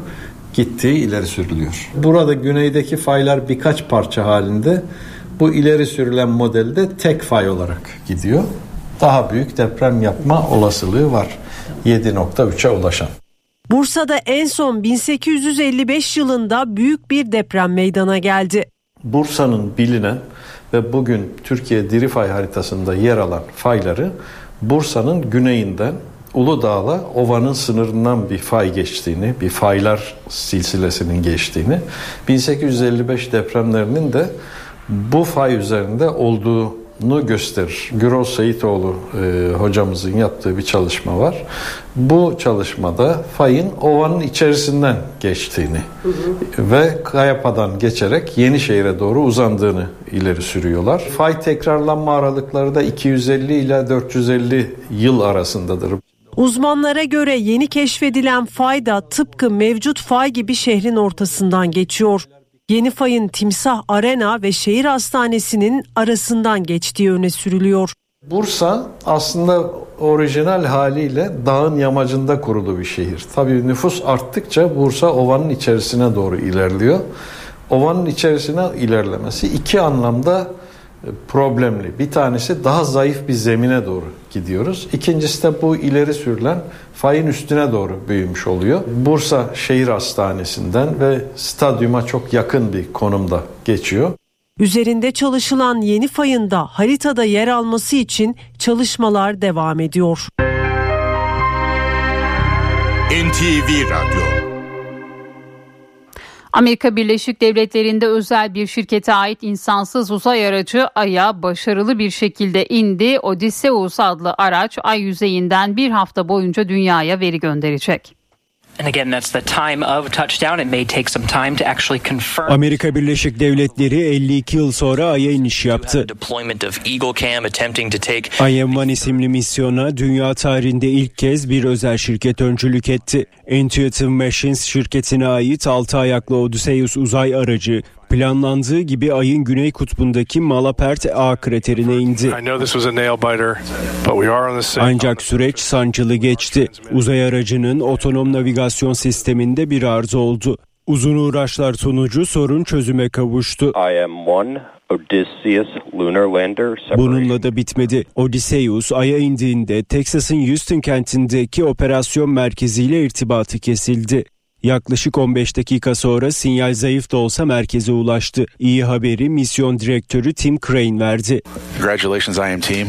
gittiği ileri sürülüyor. Burada güneydeki faylar birkaç parça halinde bu ileri sürülen modelde tek fay olarak gidiyor daha büyük deprem yapma olasılığı var. 7.3'e ulaşan. Bursa'da en son 1855 yılında büyük bir deprem meydana geldi. Bursa'nın bilinen ve bugün Türkiye diri fay haritasında yer alan fayları Bursa'nın güneyinden Uludağ'la Ova'nın sınırından bir fay geçtiğini, bir faylar silsilesinin geçtiğini, 1855 depremlerinin de bu fay üzerinde olduğu gösterir. Gürol Seyitoğlu e, hocamızın yaptığı bir çalışma var. Bu çalışmada fayın ovanın içerisinden geçtiğini hı hı. ve Kayapa'dan geçerek Yenişehir'e doğru uzandığını ileri sürüyorlar. Fay tekrarlanma aralıkları da 250 ile 450 yıl arasındadır. Uzmanlara göre yeni keşfedilen fay da tıpkı mevcut fay gibi şehrin ortasından geçiyor. Yeni fayın Timsah Arena ve şehir hastanesinin arasından geçtiği öne sürülüyor. Bursa aslında orijinal haliyle dağın yamacında kurulu bir şehir. Tabii nüfus arttıkça Bursa ovanın içerisine doğru ilerliyor. Ovanın içerisine ilerlemesi iki anlamda problemli. Bir tanesi daha zayıf bir zemine doğru gidiyoruz. İkincisi de bu ileri sürülen fayın üstüne doğru büyümüş oluyor. Bursa Şehir Hastanesi'nden ve stadyuma çok yakın bir konumda geçiyor. Üzerinde çalışılan yeni fayında haritada yer alması için çalışmalar devam ediyor. NTV Radyo Amerika Birleşik Devletleri'nde özel bir şirkete ait insansız uzay aracı Ay'a başarılı bir şekilde indi. Odysseus adlı araç Ay yüzeyinden bir hafta boyunca dünyaya veri gönderecek. Amerika Birleşik Devletleri 52 yıl sonra Ay'a iniş yaptı. IM-1 isimli misyona dünya tarihinde ilk kez bir özel şirket öncülük etti. Intuitive Machines şirketine ait 6 ayaklı Odysseus uzay aracı planlandığı gibi ayın güney kutbundaki Malapert A kraterine indi. Ancak süreç sancılı geçti. Uzay aracının otonom navigasyon sisteminde bir arıza oldu. Uzun uğraşlar sonucu sorun çözüme kavuştu. Bununla da bitmedi. Odysseus Ay'a indiğinde Texas'ın Houston kentindeki operasyon merkeziyle irtibatı kesildi. Yaklaşık 15 dakika sonra sinyal zayıf da olsa merkeze ulaştı. İyi haberi misyon direktörü Tim Crane verdi. Congratulations IM team.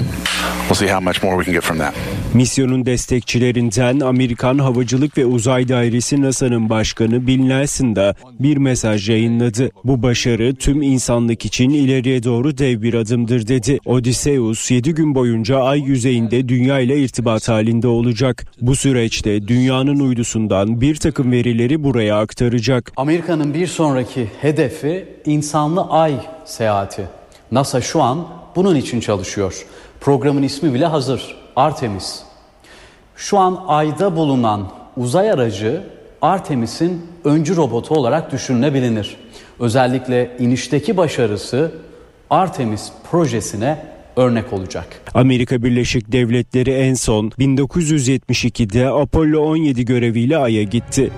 We'll see how much more we can get from that. Misyonun destekçilerinden Amerikan Havacılık ve Uzay Dairesi NASA'nın başkanı Bill Nelson da bir mesaj yayınladı. Bu başarı tüm insanlık için ileriye doğru dev bir adımdır dedi. Odysseus 7 gün boyunca ay yüzeyinde dünya ile irtibat halinde olacak. Bu süreçte dünyanın uydusundan bir takım verileri buraya aktaracak. Amerika'nın bir sonraki hedefi insanlı ay seyahati. NASA şu an bunun için çalışıyor. Programın ismi bile hazır. Artemis. Şu an ayda bulunan uzay aracı Artemis'in öncü robotu olarak düşünülebilir. Özellikle inişteki başarısı Artemis projesine örnek olacak. Amerika Birleşik Devletleri en son 1972'de Apollo 17 göreviyle Ay'a gitti.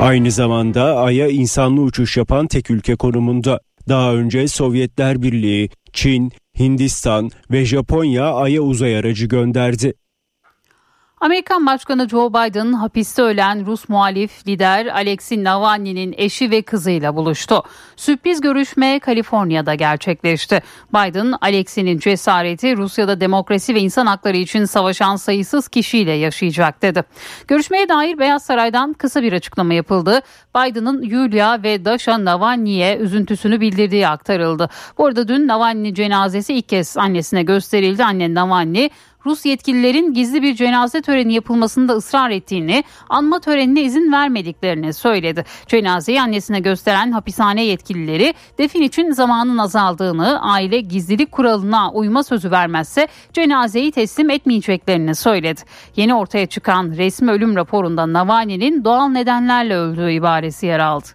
Aynı zamanda Ay'a insanlı uçuş yapan tek ülke konumunda. Daha önce Sovyetler Birliği, Çin, Hindistan ve Japonya Ay'a uzay aracı gönderdi. Amerikan Başkanı Joe Biden hapiste ölen Rus muhalif lider Alexei Navalny'nin eşi ve kızıyla buluştu. Sürpriz görüşme Kaliforniya'da gerçekleşti. Biden, Alexei'nin cesareti Rusya'da demokrasi ve insan hakları için savaşan sayısız kişiyle yaşayacak dedi. Görüşmeye dair Beyaz Saray'dan kısa bir açıklama yapıldı. Biden'ın Yulia ve Dasha Navalny'ye üzüntüsünü bildirdiği aktarıldı. Bu arada dün Navalny cenazesi ilk kez annesine gösterildi. Anne Navalny Rus yetkililerin gizli bir cenaze töreni yapılmasında ısrar ettiğini, anma törenine izin vermediklerini söyledi. Cenazeyi annesine gösteren hapishane yetkilileri defin için zamanın azaldığını, aile gizlilik kuralına uyma sözü vermezse cenazeyi teslim etmeyeceklerini söyledi. Yeni ortaya çıkan resmi ölüm raporunda Navalny'nin doğal nedenlerle öldüğü ibaresi yer aldı.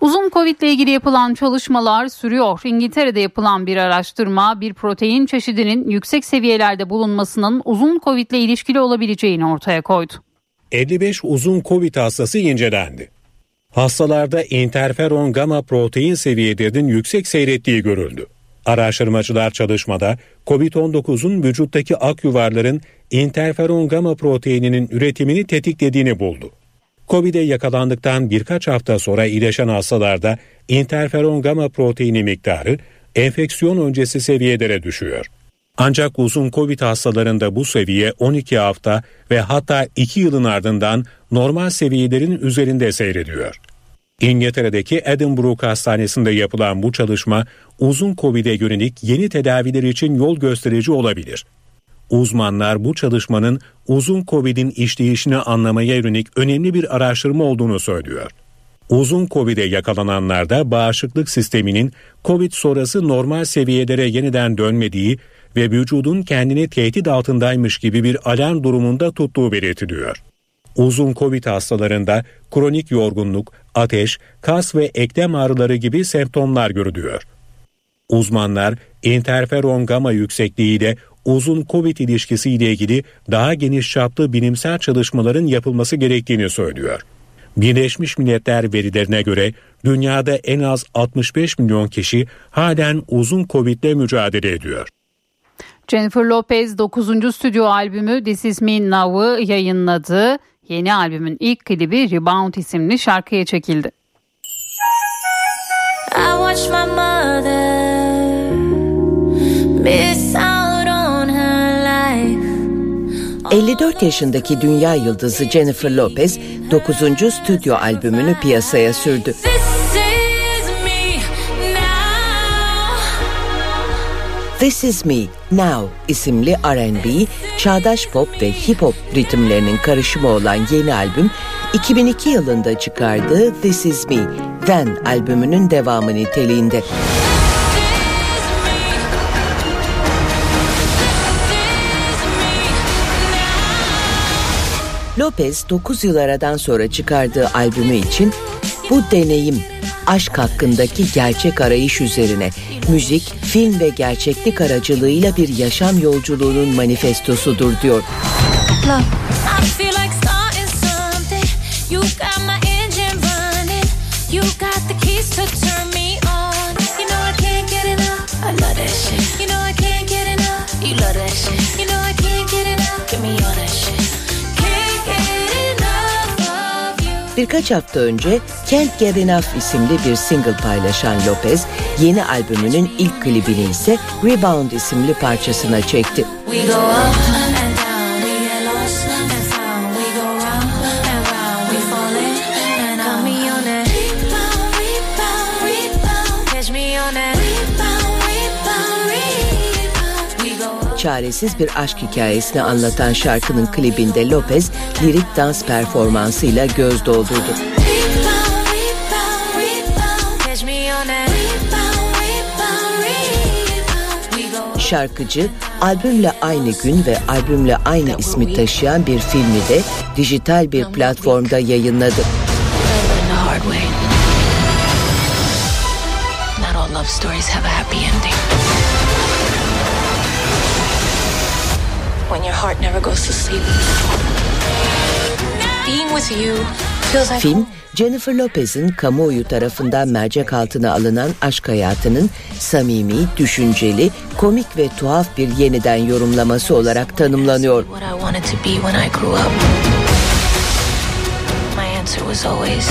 Uzun Covid ile ilgili yapılan çalışmalar sürüyor. İngiltere'de yapılan bir araştırma bir protein çeşidinin yüksek seviyelerde bulunmasının uzun Covid ile ilişkili olabileceğini ortaya koydu. 55 uzun Covid hastası incelendi. Hastalarda interferon gamma protein seviyelerinin yüksek seyrettiği görüldü. Araştırmacılar çalışmada COVID-19'un vücuttaki ak yuvarların interferon gamma proteininin üretimini tetiklediğini buldu. Covid'e yakalandıktan birkaç hafta sonra iyileşen hastalarda interferon gamma proteini miktarı enfeksiyon öncesi seviyelere düşüyor. Ancak uzun Covid hastalarında bu seviye 12 hafta ve hatta 2 yılın ardından normal seviyelerin üzerinde seyrediyor. İngiltere'deki Edinburgh Hastanesi'nde yapılan bu çalışma uzun Covid'e yönelik yeni tedaviler için yol gösterici olabilir. Uzmanlar bu çalışmanın uzun Covid'in işleyişini anlamaya yönelik önemli bir araştırma olduğunu söylüyor. Uzun Covid'e yakalananlarda bağışıklık sisteminin Covid sonrası normal seviyelere yeniden dönmediği ve vücudun kendini tehdit altındaymış gibi bir alarm durumunda tuttuğu belirtiliyor. Uzun Covid hastalarında kronik yorgunluk, ateş, kas ve eklem ağrıları gibi semptomlar görülüyor. Uzmanlar interferon gama yüksekliğiyle uzun Covid ilişkisiyle ilgili daha geniş çaplı bilimsel çalışmaların yapılması gerektiğini söylüyor. Birleşmiş Milletler verilerine göre dünyada en az 65 milyon kişi halen uzun Covid ile mücadele ediyor. Jennifer Lopez 9. stüdyo albümü This Is Me Now'ı yayınladı. Yeni albümün ilk klibi Rebound isimli şarkıya çekildi. I watch my mother miss out. 54 yaşındaki dünya yıldızı Jennifer Lopez 9. stüdyo albümünü piyasaya sürdü. This is me now. İsimli R&B, çağdaş pop ve hip hop ritimlerinin karışımı olan yeni albüm 2002 yılında çıkardığı This Is Me Then albümünün devamı niteliğinde. Lopez 9 yıl aradan sonra çıkardığı albümü için bu deneyim aşk hakkındaki gerçek arayış üzerine müzik, film ve gerçeklik aracılığıyla bir yaşam yolculuğunun manifestosudur diyor. Love. You Birkaç hafta önce Can't Get Enough isimli bir single paylaşan Lopez, yeni albümünün ilk klibini ise Rebound isimli parçasına çekti. We go up Çaresiz bir aşk hikayesini anlatan şarkının klibinde Lopez, lirik dans performansıyla göz doldurdu. Şarkıcı, albümle aynı gün ve albümle aynı ismi taşıyan bir filmi de dijital bir platformda yayınladı. Not all love stories have a happy ending. When your heart never goes to sleep. Being with you feels like Film, Jennifer Lopez'in kamuoyu tarafından mercek altına alınan aşk hayatının samimi, düşünceli, komik ve tuhaf bir yeniden yorumlaması olarak tanımlanıyor. My answer was always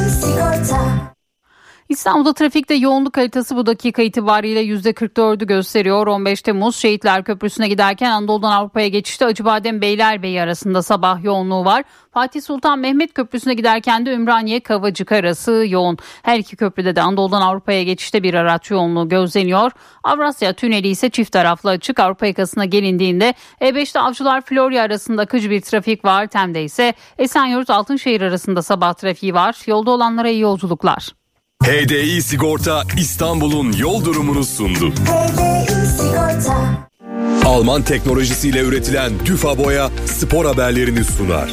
İstanbul'da trafikte yoğunluk haritası bu dakika itibariyle %44'ü gösteriyor. 15 Temmuz Şehitler Köprüsü'ne giderken Anadolu'dan Avrupa'ya geçişte Acıbadem Beylerbeyi arasında sabah yoğunluğu var. Fatih Sultan Mehmet Köprüsü'ne giderken de Ümraniye Kavacık arası yoğun. Her iki köprüde de Anadolu'dan Avrupa'ya geçişte bir araç yoğunluğu gözleniyor. Avrasya Tüneli ise çift taraflı açık. Avrupa yakasına gelindiğinde E5'te Avcılar Florya arasında akıcı bir trafik var. Tem'de ise Esenyurt Altınşehir arasında sabah trafiği var. Yolda olanlara iyi yolculuklar. HDI Sigorta İstanbul'un yol durumunu sundu. Alman teknolojisiyle üretilen Düfa Boya spor haberlerini sunar.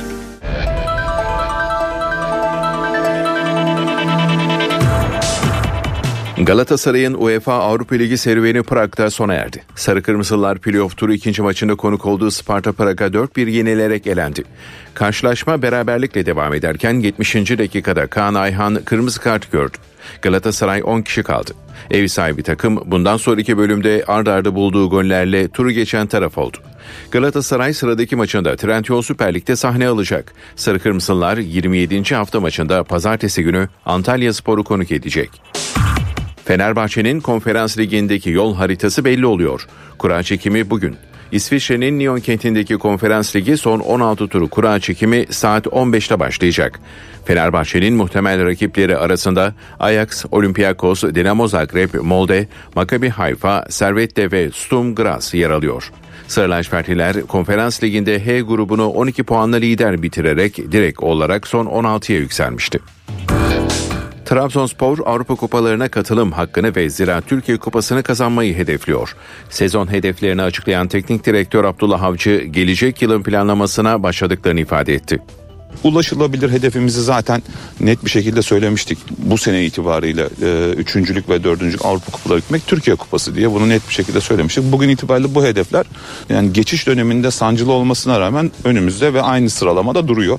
Galatasaray'ın UEFA Avrupa Ligi serüveni Prag'da sona erdi. Sarı Kırmızılar playoff turu ikinci maçında konuk olduğu Sparta Prag'a 4-1 yenilerek elendi. Karşılaşma beraberlikle devam ederken 70. dakikada Kaan Ayhan kırmızı kart gördü. Galatasaray 10 kişi kaldı. Ev sahibi takım bundan sonraki bölümde ard arda bulduğu gollerle turu geçen taraf oldu. Galatasaray sıradaki maçında Trendyol Süper Lig'de sahne alacak. Sarı Kırmızılar 27. hafta maçında pazartesi günü Antalya Spor'u konuk edecek. Fenerbahçe'nin konferans ligindeki yol haritası belli oluyor. Kura çekimi bugün. İsviçre'nin Lyon kentindeki konferans ligi son 16 turu kura çekimi saat 15'te başlayacak. Fenerbahçe'nin muhtemel rakipleri arasında Ajax, Olympiakos, Dinamo Zagreb, Molde, Maccabi Haifa, Servette ve Sturm Graz yer alıyor. Sarılaçfertliler konferans liginde H grubunu 12 puanla lider bitirerek direkt olarak son 16'ya yükselmişti. Trabzonspor Avrupa Kupalarına katılım hakkını ve Zira Türkiye Kupası'nı kazanmayı hedefliyor. Sezon hedeflerini açıklayan teknik direktör Abdullah Avcı gelecek yılın planlamasına başladıklarını ifade etti. Ulaşılabilir hedefimizi zaten net bir şekilde söylemiştik. Bu sene itibariyle e, üçüncülük ve dördüncülük Avrupa Kupaları gitmek Türkiye Kupası diye bunu net bir şekilde söylemiştik. Bugün itibariyle bu hedefler yani geçiş döneminde sancılı olmasına rağmen önümüzde ve aynı sıralamada duruyor.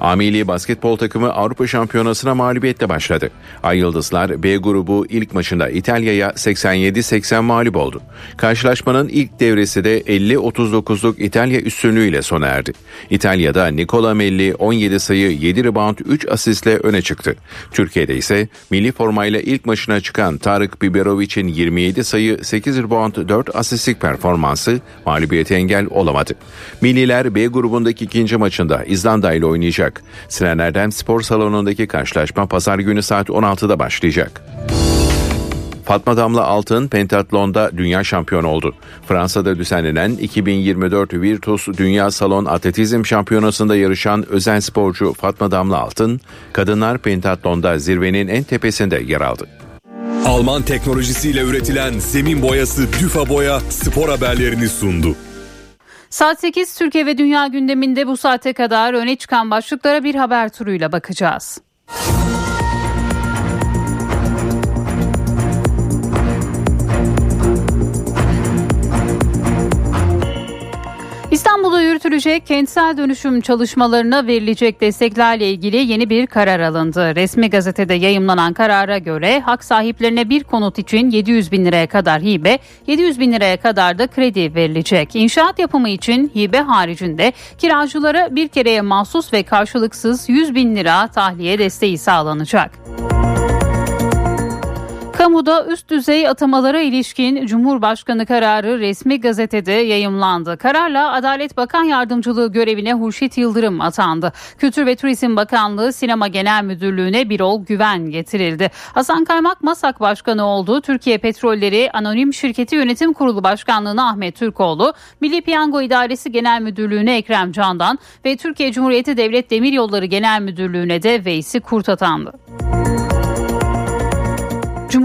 Amili basketbol takımı Avrupa Şampiyonası'na mağlubiyetle başladı. Ay Yıldızlar B grubu ilk maçında İtalya'ya 87-80 mağlup oldu. Karşılaşmanın ilk devresi de 50-39'luk İtalya üstünlüğüyle sona erdi. İtalya'da Nicola Melli 17 sayı 7 rebound 3 asistle öne çıktı. Türkiye'de ise milli formayla ilk maçına çıkan Tarık Biberovic'in 27 sayı 8 rebound 4 asistlik performansı mağlubiyete engel olamadı. Milliler B grubundaki ikinci maçında İzlanda ile oynayacak. Sinan Erdem Spor Salonu'ndaki karşılaşma pazar günü saat 16'da başlayacak. Fatma Damla Altın pentatlonda dünya şampiyonu oldu. Fransa'da düzenlenen 2024 Virtus Dünya Salon Atletizm Şampiyonası'nda yarışan özel sporcu Fatma Damla Altın, kadınlar pentatlonda zirvenin en tepesinde yer aldı. Alman teknolojisiyle üretilen zemin boyası Düfa Boya spor haberlerini sundu. Saat 8 Türkiye ve Dünya gündeminde bu saate kadar öne çıkan başlıklara bir haber turuyla bakacağız. İstanbul'da yürütülecek kentsel dönüşüm çalışmalarına verilecek desteklerle ilgili yeni bir karar alındı. Resmi gazetede yayımlanan karara göre hak sahiplerine bir konut için 700 bin liraya kadar hibe, 700 bin liraya kadar da kredi verilecek. İnşaat yapımı için hibe haricinde kiracılara bir kereye mahsus ve karşılıksız 100 bin lira tahliye desteği sağlanacak. Kamuda üst düzey atamalara ilişkin Cumhurbaşkanı kararı resmi gazetede yayımlandı. Kararla Adalet Bakan Yardımcılığı görevine Hurşit Yıldırım atandı. Kültür ve Turizm Bakanlığı Sinema Genel Müdürlüğü'ne Birol Güven getirildi. Hasan Kaymak Masak Başkanı oldu. Türkiye Petrolleri Anonim Şirketi Yönetim Kurulu Başkanlığı'na Ahmet Türkoğlu, Milli Piyango İdaresi Genel Müdürlüğü'ne Ekrem Candan ve Türkiye Cumhuriyeti Devlet Demiryolları Genel Müdürlüğü'ne de Veysi Kurt atandı.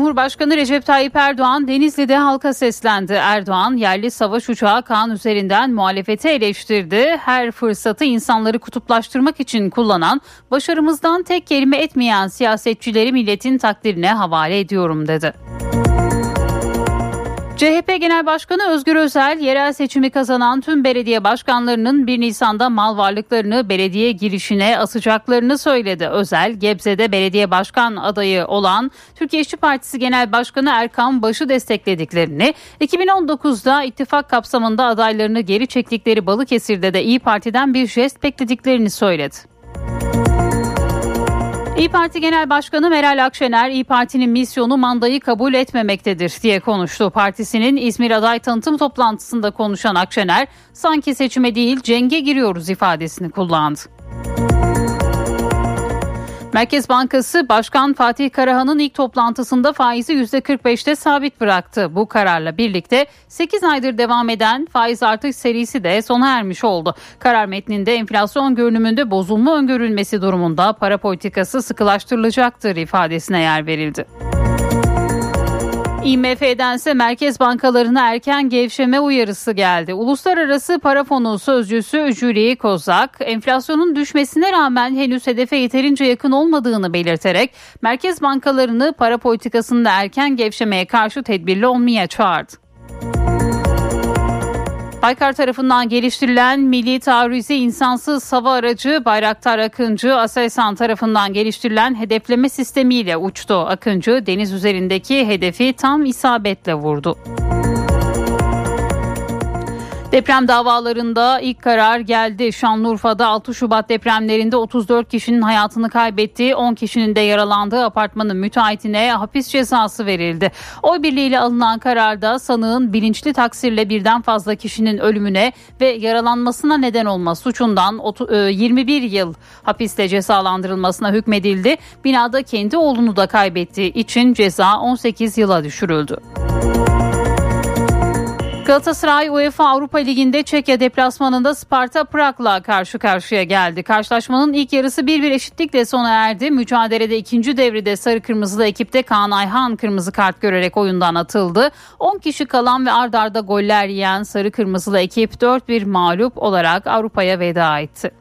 Cumhurbaşkanı Recep Tayyip Erdoğan Denizli'de halka seslendi. Erdoğan yerli savaş uçağı Kaan üzerinden muhalefeti eleştirdi. Her fırsatı insanları kutuplaştırmak için kullanan, başarımızdan tek kelime etmeyen siyasetçileri milletin takdirine havale ediyorum dedi. CHP Genel Başkanı Özgür Özel, yerel seçimi kazanan tüm belediye başkanlarının 1 Nisan'da mal varlıklarını belediye girişine asacaklarını söyledi. Özel, Gebze'de belediye başkan adayı olan Türkiye İşçi Partisi Genel Başkanı Erkan Baş'ı desteklediklerini, 2019'da ittifak kapsamında adaylarını geri çektikleri Balıkesir'de de İyi Parti'den bir jest beklediklerini söyledi. İyi Parti Genel Başkanı Meral Akşener, İyi Parti'nin misyonu mandayı kabul etmemektedir diye konuştu. Partisinin İzmir aday tanıtım toplantısında konuşan Akşener, sanki seçime değil cenge giriyoruz ifadesini kullandı. Merkez Bankası Başkan Fatih Karahan'ın ilk toplantısında faizi %45'te sabit bıraktı. Bu kararla birlikte 8 aydır devam eden faiz artış serisi de sona ermiş oldu. Karar metninde enflasyon görünümünde bozulma öngörülmesi durumunda para politikası sıkılaştırılacaktır ifadesine yer verildi. IMF'dense merkez bankalarına erken gevşeme uyarısı geldi. Uluslararası Para Fonu sözcüsü Julie Kozak, enflasyonun düşmesine rağmen henüz hedefe yeterince yakın olmadığını belirterek merkez bankalarını para politikasında erken gevşemeye karşı tedbirli olmaya çağırdı. Baykar tarafından geliştirilen milli taarruzi insansız hava aracı Bayraktar Akıncı, Aselsan tarafından geliştirilen hedefleme sistemiyle uçtu. Akıncı deniz üzerindeki hedefi tam isabetle vurdu. Deprem davalarında ilk karar geldi. Şanlıurfa'da 6 Şubat depremlerinde 34 kişinin hayatını kaybettiği 10 kişinin de yaralandığı apartmanın müteahhitine hapis cezası verildi. Oy birliğiyle alınan kararda sanığın bilinçli taksirle birden fazla kişinin ölümüne ve yaralanmasına neden olma suçundan 21 yıl hapiste cezalandırılmasına hükmedildi. Binada kendi oğlunu da kaybettiği için ceza 18 yıla düşürüldü. Galatasaray UEFA Avrupa Ligi'nde Çekya deplasmanında Sparta Prag'la karşı karşıya geldi. Karşılaşmanın ilk yarısı 1-1 eşitlikle sona erdi. Mücadelede ikinci devrede sarı kırmızılı ekipte Kaan Ayhan kırmızı kart görerek oyundan atıldı. 10 kişi kalan ve ard arda goller yiyen sarı kırmızılı ekip 4-1 mağlup olarak Avrupa'ya veda etti.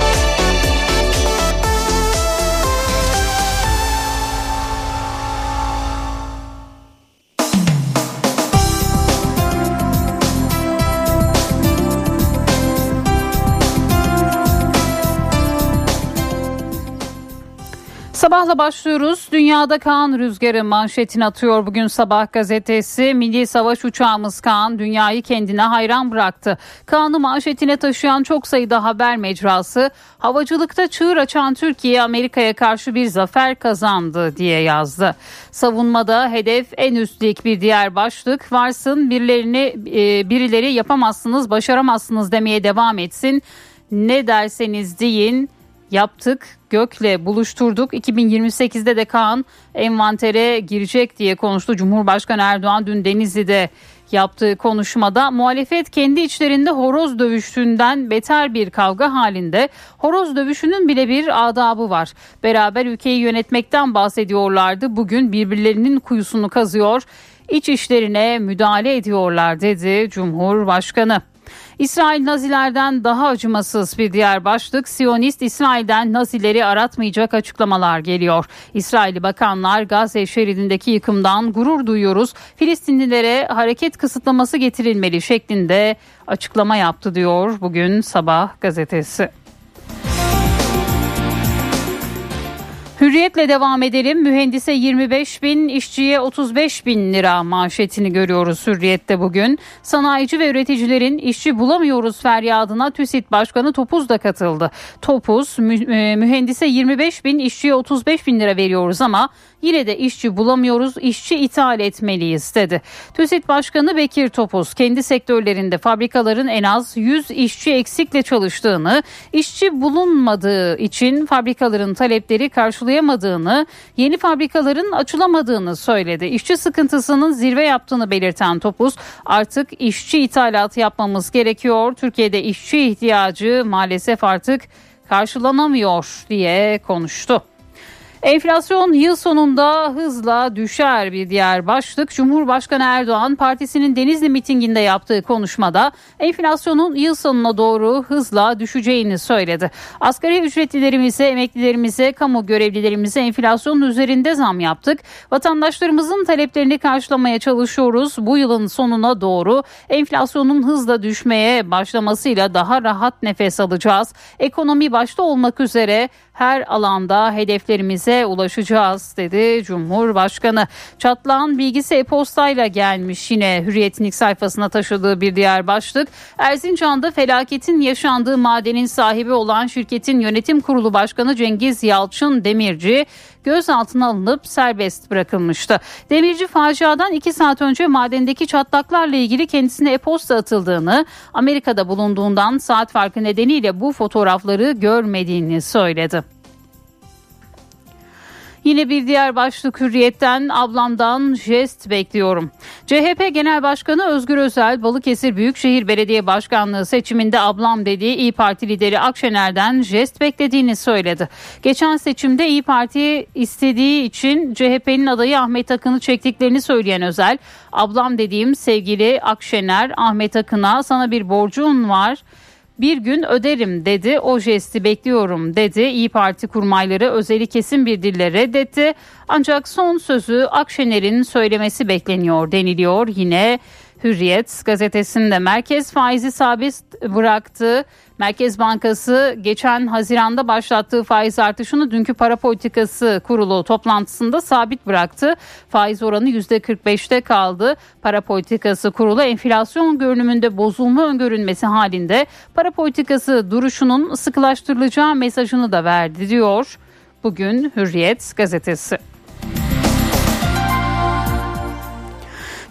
Sabahla başlıyoruz. Dünyada Kaan rüzgarı manşetini atıyor bugün sabah gazetesi. Milli savaş uçağımız Kaan dünyayı kendine hayran bıraktı. Kaan'ı manşetine taşıyan çok sayıda haber mecrası havacılıkta çığır açan Türkiye Amerika'ya karşı bir zafer kazandı diye yazdı. Savunmada hedef en üstlük bir diğer başlık varsın birilerini e, birileri yapamazsınız başaramazsınız demeye devam etsin. Ne derseniz deyin yaptık. Gök'le buluşturduk. 2028'de de Kaan envantere girecek diye konuştu. Cumhurbaşkanı Erdoğan dün Denizli'de yaptığı konuşmada muhalefet kendi içlerinde horoz dövüştüğünden beter bir kavga halinde. Horoz dövüşünün bile bir adabı var. Beraber ülkeyi yönetmekten bahsediyorlardı. Bugün birbirlerinin kuyusunu kazıyor, iç işlerine müdahale ediyorlar dedi Cumhurbaşkanı. İsrail Nazilerden daha acımasız bir diğer başlık Siyonist İsrail'den Nazileri aratmayacak açıklamalar geliyor. İsraili bakanlar Gazze şeridindeki yıkımdan gurur duyuyoruz. Filistinlilere hareket kısıtlaması getirilmeli şeklinde açıklama yaptı diyor bugün sabah gazetesi. Hürriyetle devam edelim. Mühendise 25 bin, işçiye 35 bin lira manşetini görüyoruz Hürriyet'te bugün. Sanayici ve üreticilerin işçi bulamıyoruz feryadına TÜSİT Başkanı Topuz da katıldı. Topuz mü- mühendise 25 bin, işçiye 35 bin lira veriyoruz ama yine de işçi bulamıyoruz, işçi ithal etmeliyiz dedi. TÜSİT Başkanı Bekir Topuz kendi sektörlerinde fabrikaların en az 100 işçi eksikle çalıştığını, işçi bulunmadığı için fabrikaların talepleri karşılayamadığını, yeni fabrikaların açılamadığını söyledi. İşçi sıkıntısının zirve yaptığını belirten Topuz artık işçi ithalatı yapmamız gerekiyor. Türkiye'de işçi ihtiyacı maalesef artık karşılanamıyor diye konuştu. Enflasyon yıl sonunda hızla düşer bir diğer başlık. Cumhurbaşkanı Erdoğan partisinin Denizli mitinginde yaptığı konuşmada enflasyonun yıl sonuna doğru hızla düşeceğini söyledi. Asgari ücretlilerimize, emeklilerimize, kamu görevlilerimize enflasyonun üzerinde zam yaptık. Vatandaşlarımızın taleplerini karşılamaya çalışıyoruz. Bu yılın sonuna doğru enflasyonun hızla düşmeye başlamasıyla daha rahat nefes alacağız. Ekonomi başta olmak üzere her alanda hedeflerimize ulaşacağız dedi Cumhurbaşkanı. Çatlağın bilgisi e-postayla gelmiş yine Hürriyet'in ilk sayfasına taşıdığı bir diğer başlık. Erzincan'da felaketin yaşandığı madenin sahibi olan şirketin yönetim kurulu başkanı Cengiz Yalçın Demirci gözaltına alınıp serbest bırakılmıştı. Demirci faciadan 2 saat önce madendeki çatlaklarla ilgili kendisine e-posta atıldığını, Amerika'da bulunduğundan saat farkı nedeniyle bu fotoğrafları görmediğini söyledi. Yine bir diğer başlık hürriyetten ablamdan jest bekliyorum. CHP Genel Başkanı Özgür Özel Balıkesir Büyükşehir Belediye Başkanlığı seçiminde ablam dediği İyi Parti lideri Akşener'den jest beklediğini söyledi. Geçen seçimde İyi Parti istediği için CHP'nin adayı Ahmet Akın'ı çektiklerini söyleyen Özel, ablam dediğim sevgili Akşener Ahmet Akın'a sana bir borcun var bir gün öderim dedi. O jesti bekliyorum dedi. İyi Parti kurmayları özeli kesin bir dille reddetti. Ancak son sözü Akşener'in söylemesi bekleniyor deniliyor. Yine Hürriyet gazetesinde merkez faizi sabit bıraktı. Merkez Bankası geçen Haziran'da başlattığı faiz artışını dünkü para politikası kurulu toplantısında sabit bıraktı. Faiz oranı %45'te kaldı. Para politikası kurulu enflasyon görünümünde bozulma öngörülmesi halinde para politikası duruşunun sıkılaştırılacağı mesajını da verdi diyor. Bugün Hürriyet gazetesi.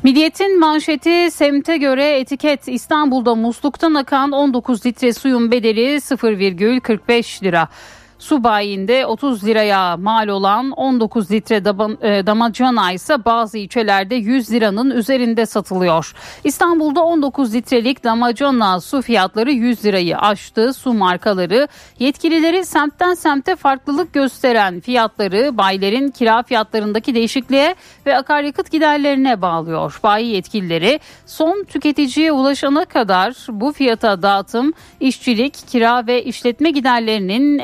Milliyet'in manşeti semte göre etiket İstanbul'da musluktan akan 19 litre suyun bedeli 0,45 lira. Su bayinde 30 liraya mal olan 19 litre e, damacana ise bazı ilçelerde 100 liranın üzerinde satılıyor. İstanbul'da 19 litrelik damacana su fiyatları 100 lirayı aştı. Su markaları yetkilileri semtten semte farklılık gösteren fiyatları bayilerin kira fiyatlarındaki değişikliğe ve akaryakıt giderlerine bağlıyor. Bayi yetkilileri son tüketiciye ulaşana kadar bu fiyata dağıtım, işçilik, kira ve işletme giderlerinin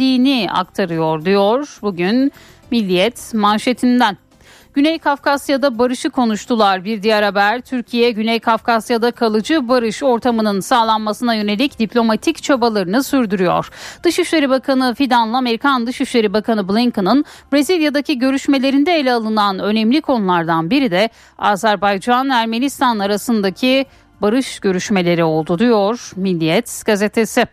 eklendiğini aktarıyor diyor bugün Milliyet manşetinden. Güney Kafkasya'da barışı konuştular. Bir diğer haber Türkiye Güney Kafkasya'da kalıcı barış ortamının sağlanmasına yönelik diplomatik çabalarını sürdürüyor. Dışişleri Bakanı Fidan'la Amerikan Dışişleri Bakanı Blinken'ın Brezilya'daki görüşmelerinde ele alınan önemli konulardan biri de Azerbaycan-Ermenistan arasındaki barış görüşmeleri oldu diyor Milliyet gazetesi.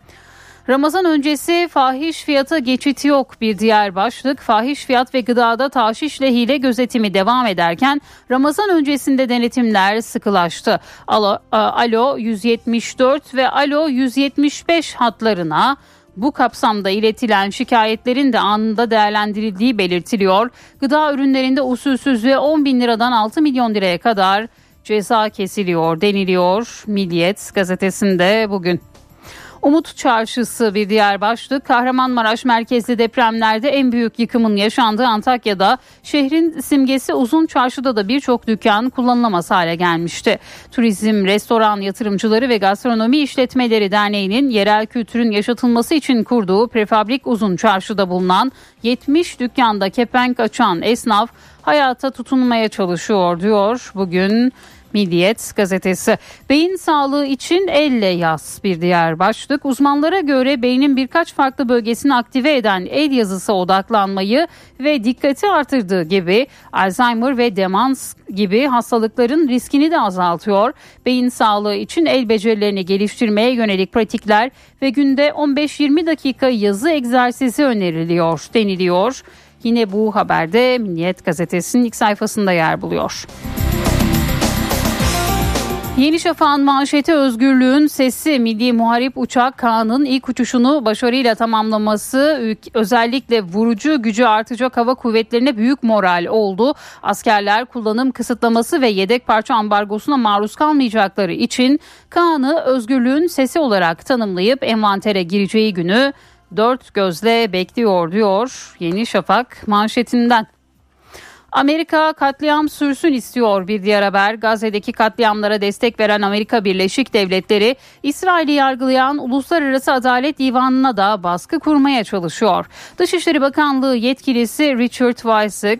Ramazan öncesi fahiş fiyata geçit yok bir diğer başlık. Fahiş fiyat ve gıdada taşişle hile gözetimi devam ederken Ramazan öncesinde denetimler sıkılaştı. Alo, Alo 174 ve Alo 175 hatlarına bu kapsamda iletilen şikayetlerin de anında değerlendirildiği belirtiliyor. Gıda ürünlerinde usulsüzlüğe 10 bin liradan 6 milyon liraya kadar ceza kesiliyor deniliyor Milliyet gazetesinde bugün. Umut Çarşısı bir diğer başlık. Kahramanmaraş merkezli depremlerde en büyük yıkımın yaşandığı Antakya'da şehrin simgesi Uzun Çarşı'da da birçok dükkan kullanılamaz hale gelmişti. Turizm, restoran yatırımcıları ve gastronomi işletmeleri derneğinin yerel kültürün yaşatılması için kurduğu prefabrik Uzun Çarşı'da bulunan 70 dükkanda kepenk açan esnaf hayata tutunmaya çalışıyor diyor bugün Milliyet gazetesi. Beyin sağlığı için elle yaz bir diğer başlık. Uzmanlara göre beynin birkaç farklı bölgesini aktive eden el yazısı odaklanmayı ve dikkati artırdığı gibi Alzheimer ve demans gibi hastalıkların riskini de azaltıyor. Beyin sağlığı için el becerilerini geliştirmeye yönelik pratikler ve günde 15-20 dakika yazı egzersizi öneriliyor deniliyor. Yine bu haberde Milliyet gazetesinin ilk sayfasında yer buluyor. Yeni Şafak'ın manşeti özgürlüğün sesi Milli Muharip Uçak Kaan'ın ilk uçuşunu başarıyla tamamlaması özellikle vurucu gücü artacak hava kuvvetlerine büyük moral oldu. Askerler kullanım kısıtlaması ve yedek parça ambargosuna maruz kalmayacakları için Kaan'ı özgürlüğün sesi olarak tanımlayıp envantere gireceği günü dört gözle bekliyor diyor Yeni Şafak manşetinden. Amerika katliam sürsün istiyor bir diğer haber. Gazze'deki katliamlara destek veren Amerika Birleşik Devletleri İsrail'i yargılayan Uluslararası Adalet Divanı'na da baskı kurmaya çalışıyor. Dışişleri Bakanlığı yetkilisi Richard Weissig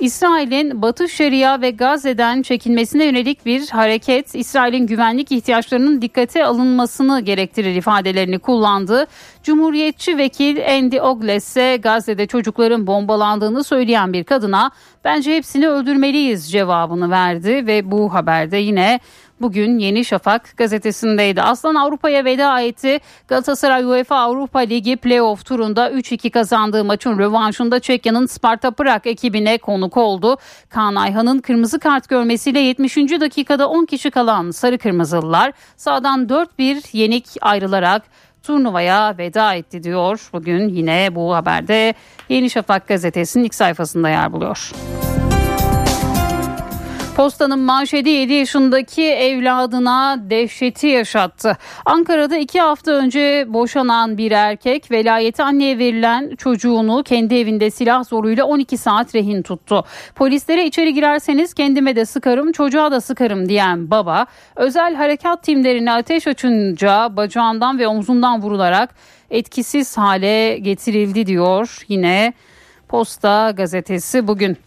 İsrail'in Batı Şeria ve Gazze'den çekilmesine yönelik bir hareket İsrail'in güvenlik ihtiyaçlarının dikkate alınmasını gerektirir ifadelerini kullandı. Cumhuriyetçi vekil Andy Ogles ise Gazze'de çocukların bombalandığını söyleyen bir kadına bence hepsini öldürmeliyiz cevabını verdi ve bu haberde yine bugün Yeni Şafak gazetesindeydi. Aslan Avrupa'ya veda etti. Galatasaray UEFA Avrupa Ligi playoff turunda 3-2 kazandığı maçın rövanşında Çekya'nın Sparta Prag ekibine konuk oldu. Kaan Ayhan'ın kırmızı kart görmesiyle 70. dakikada 10 kişi kalan Sarı Kırmızılılar sağdan 4-1 yenik ayrılarak turnuvaya veda etti diyor. Bugün yine bu haberde Yeni Şafak gazetesinin ilk sayfasında yer buluyor. Postanın manşeti 7 yaşındaki evladına dehşeti yaşattı. Ankara'da 2 hafta önce boşanan bir erkek velayeti anneye verilen çocuğunu kendi evinde silah zoruyla 12 saat rehin tuttu. Polislere içeri girerseniz kendime de sıkarım çocuğa da sıkarım diyen baba özel harekat timlerine ateş açınca bacağından ve omzundan vurularak etkisiz hale getirildi diyor yine Posta gazetesi bugün.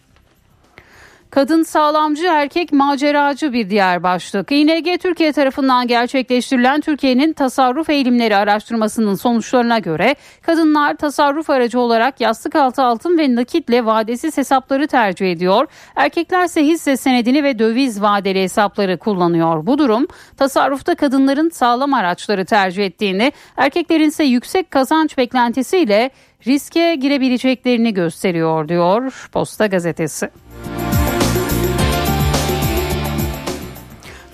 Kadın sağlamcı erkek maceracı bir diğer başlık. İNG Türkiye tarafından gerçekleştirilen Türkiye'nin tasarruf eğilimleri araştırmasının sonuçlarına göre kadınlar tasarruf aracı olarak yastık altı altın ve nakitle vadesiz hesapları tercih ediyor. Erkekler ise hisse senedini ve döviz vadeli hesapları kullanıyor. Bu durum tasarrufta kadınların sağlam araçları tercih ettiğini, erkeklerin ise yüksek kazanç beklentisiyle riske girebileceklerini gösteriyor diyor Posta gazetesi.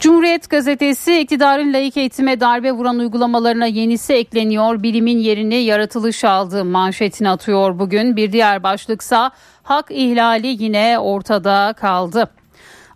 Cumhuriyet gazetesi iktidarın layık eğitime darbe vuran uygulamalarına yenisi ekleniyor. Bilimin yerini yaratılış aldı manşetini atıyor bugün. Bir diğer başlıksa hak ihlali yine ortada kaldı.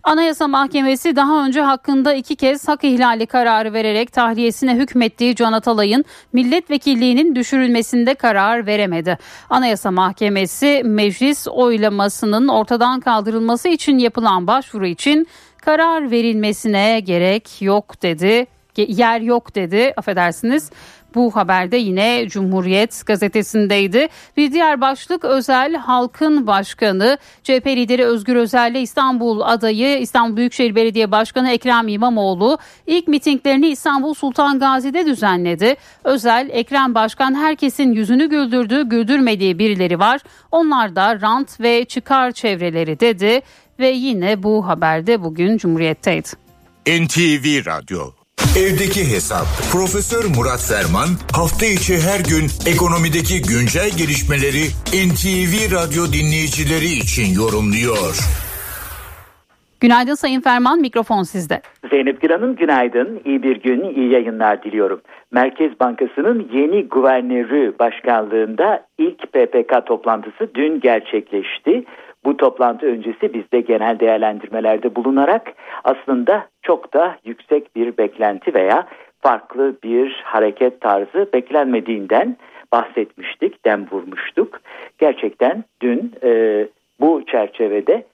Anayasa Mahkemesi daha önce hakkında iki kez hak ihlali kararı vererek tahliyesine hükmettiği Can Atalay'ın milletvekilliğinin düşürülmesinde karar veremedi. Anayasa Mahkemesi meclis oylamasının ortadan kaldırılması için yapılan başvuru için karar verilmesine gerek yok dedi. Yer yok dedi affedersiniz. Bu haberde yine Cumhuriyet gazetesindeydi. Bir diğer başlık özel halkın başkanı CHP lideri Özgür Özel ile İstanbul adayı İstanbul Büyükşehir Belediye Başkanı Ekrem İmamoğlu ilk mitinglerini İstanbul Sultan Gazi'de düzenledi. Özel Ekrem Başkan herkesin yüzünü güldürdü, güldürmediği birileri var. Onlar da rant ve çıkar çevreleri dedi ve yine bu haberde bugün Cumhuriyet'teydi. NTV Radyo Evdeki Hesap Profesör Murat Ferman hafta içi her gün ekonomideki güncel gelişmeleri NTV Radyo dinleyicileri için yorumluyor. Günaydın Sayın Ferman mikrofon sizde. Zeynep Güran'ın günaydın, iyi bir gün, iyi yayınlar diliyorum. Merkez Bankası'nın yeni guvernörü başkanlığında ilk PPK toplantısı dün gerçekleşti. Bu toplantı öncesi bizde genel değerlendirmelerde bulunarak aslında çok da yüksek bir beklenti veya farklı bir hareket tarzı beklenmediğinden bahsetmiştik, dem vurmuştuk. Gerçekten dün e, bu çerçevede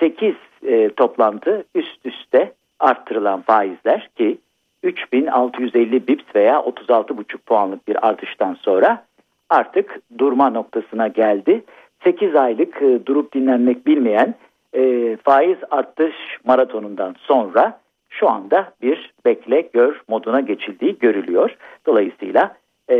8 e, toplantı üst üste arttırılan faizler ki 3650 bips veya 36,5 puanlık bir artıştan sonra artık durma noktasına geldi. 8 aylık e, durup dinlenmek bilmeyen e, faiz artış maratonundan sonra şu anda bir bekle gör moduna geçildiği görülüyor. Dolayısıyla e,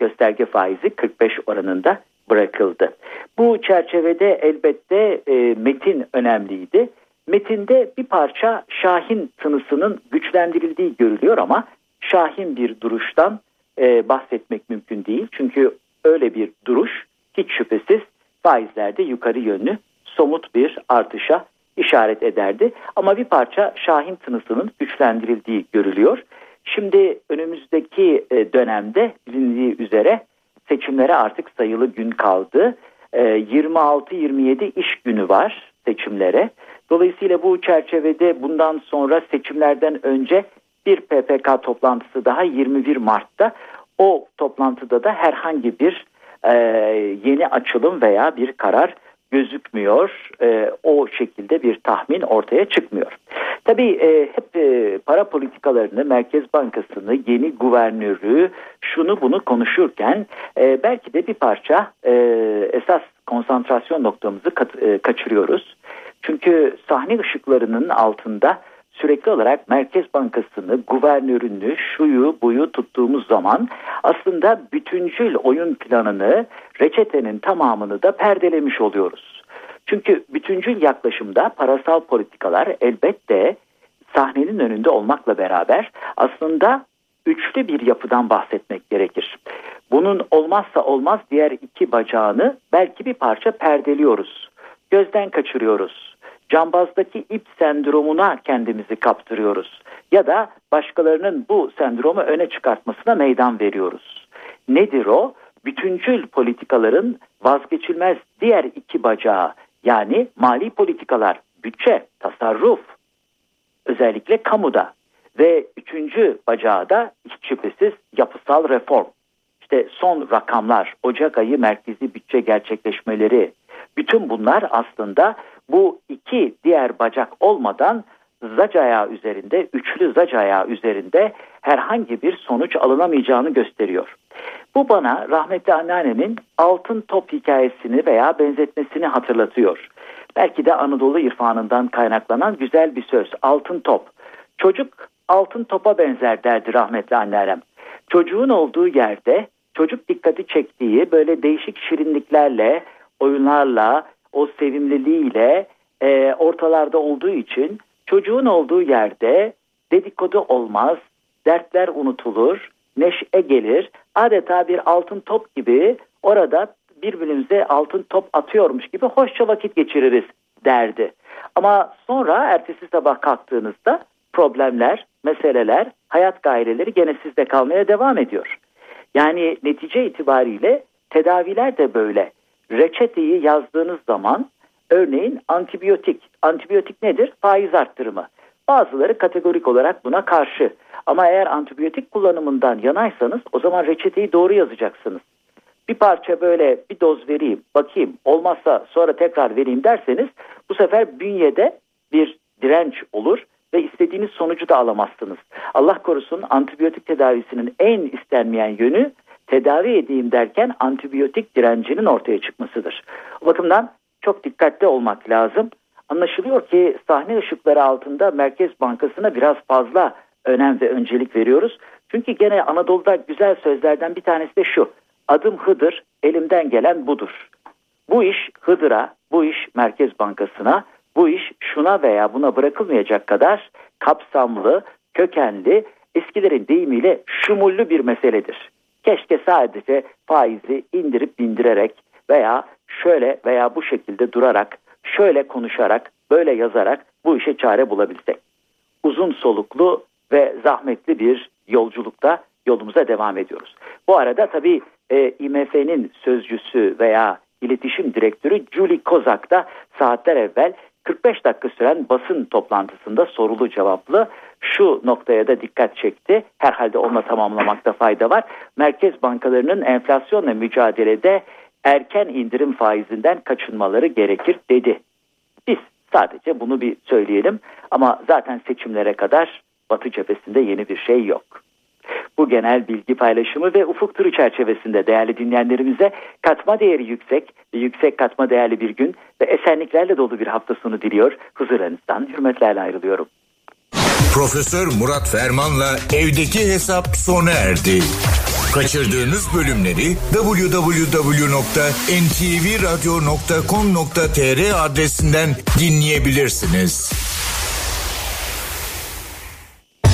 gösterge faizi 45 oranında bırakıldı. Bu çerçevede elbette metin önemliydi. Metinde bir parça Şahin tınısının güçlendirildiği görülüyor ama Şahin bir duruştan bahsetmek mümkün değil. Çünkü öyle bir duruş hiç şüphesiz faizlerde yukarı yönlü somut bir artışa işaret ederdi. Ama bir parça Şahin tınısının güçlendirildiği görülüyor. Şimdi önümüzdeki e, dönemde bilindiği üzere seçimlere artık sayılı gün kaldı. 26-27 e, iş günü var seçimlere. Dolayısıyla bu çerçevede bundan sonra seçimlerden önce bir PPK toplantısı daha 21 Mart'ta. O toplantıda da herhangi bir e, yeni açılım veya bir karar gözükmüyor. E, o şekilde bir tahmin ortaya çıkmıyor. Tabii e, hep e, para politikalarını, Merkez Bankası'nı, yeni guvernörü, şunu bunu konuşurken e, belki de bir parça e, esas konsantrasyon noktamızı kat, e, kaçırıyoruz. Çünkü sahne ışıklarının altında sürekli olarak Merkez Bankası'nı, guvernörünü, şuyu buyu tuttuğumuz zaman aslında bütüncül oyun planını, reçetenin tamamını da perdelemiş oluyoruz. Çünkü bütüncül yaklaşımda parasal politikalar elbette sahnenin önünde olmakla beraber aslında üçlü bir yapıdan bahsetmek gerekir. Bunun olmazsa olmaz diğer iki bacağını belki bir parça perdeliyoruz. Gözden kaçırıyoruz cambazdaki ip sendromuna kendimizi kaptırıyoruz. Ya da başkalarının bu sendromu öne çıkartmasına meydan veriyoruz. Nedir o? Bütüncül politikaların vazgeçilmez diğer iki bacağı yani mali politikalar, bütçe, tasarruf özellikle kamuda ve üçüncü bacağı da hiç şüphesiz yapısal reform. İşte son rakamlar, Ocak ayı merkezi bütçe gerçekleşmeleri, bütün bunlar aslında bu iki diğer bacak olmadan zac ayağı üzerinde, üçlü zac ayağı üzerinde herhangi bir sonuç alınamayacağını gösteriyor. Bu bana rahmetli anneannemin altın top hikayesini veya benzetmesini hatırlatıyor. Belki de Anadolu irfanından kaynaklanan güzel bir söz. Altın top. Çocuk altın topa benzer derdi rahmetli anneannem. Çocuğun olduğu yerde çocuk dikkati çektiği böyle değişik şirinliklerle, oyunlarla, o sevimliliğiyle e, ortalarda olduğu için çocuğun olduğu yerde dedikodu olmaz, dertler unutulur, neşe gelir. Adeta bir altın top gibi orada birbirimize altın top atıyormuş gibi hoşça vakit geçiririz derdi. Ama sonra ertesi sabah kalktığınızda problemler, meseleler, hayat gayreleri gene sizde kalmaya devam ediyor. Yani netice itibariyle tedaviler de böyle. Reçeteyi yazdığınız zaman örneğin antibiyotik. Antibiyotik nedir? Faiz arttırımı. Bazıları kategorik olarak buna karşı. Ama eğer antibiyotik kullanımından yanaysanız o zaman reçeteyi doğru yazacaksınız. Bir parça böyle bir doz vereyim, bakayım olmazsa sonra tekrar vereyim derseniz bu sefer bünyede bir direnç olur ve istediğiniz sonucu da alamazsınız. Allah korusun antibiyotik tedavisinin en istenmeyen yönü tedavi edeyim derken antibiyotik direncinin ortaya çıkmasıdır. O bakımdan çok dikkatli olmak lazım. Anlaşılıyor ki sahne ışıkları altında Merkez Bankası'na biraz fazla önem ve öncelik veriyoruz. Çünkü gene Anadolu'da güzel sözlerden bir tanesi de şu. Adım Hıdır, elimden gelen budur. Bu iş Hıdır'a, bu iş Merkez Bankası'na, bu iş şuna veya buna bırakılmayacak kadar kapsamlı, kökenli, eskilerin deyimiyle şumullü bir meseledir. Keşke sadece faizi indirip bindirerek veya şöyle veya bu şekilde durarak, şöyle konuşarak, böyle yazarak bu işe çare bulabilsek. Uzun soluklu ve zahmetli bir yolculukta yolumuza devam ediyoruz. Bu arada tabii e, IMF'nin sözcüsü veya iletişim direktörü Julie Kozak da saatler evvel 45 dakika süren basın toplantısında sorulu cevaplı şu noktaya da dikkat çekti. Herhalde onunla tamamlamakta fayda var. Merkez bankalarının enflasyonla mücadelede erken indirim faizinden kaçınmaları gerekir dedi. Biz sadece bunu bir söyleyelim ama zaten seçimlere kadar Batı cephesinde yeni bir şey yok. Bu genel bilgi paylaşımı ve ufuk turu çerçevesinde değerli dinleyenlerimize katma değeri yüksek yüksek katma değerli bir gün ve esenliklerle dolu bir hafta sonu diliyor. Huzurlarınızdan hürmetlerle ayrılıyorum. Profesör Murat Ferman'la evdeki hesap sona erdi. Kaçırdığınız bölümleri www.ntvradio.com.tr adresinden dinleyebilirsiniz.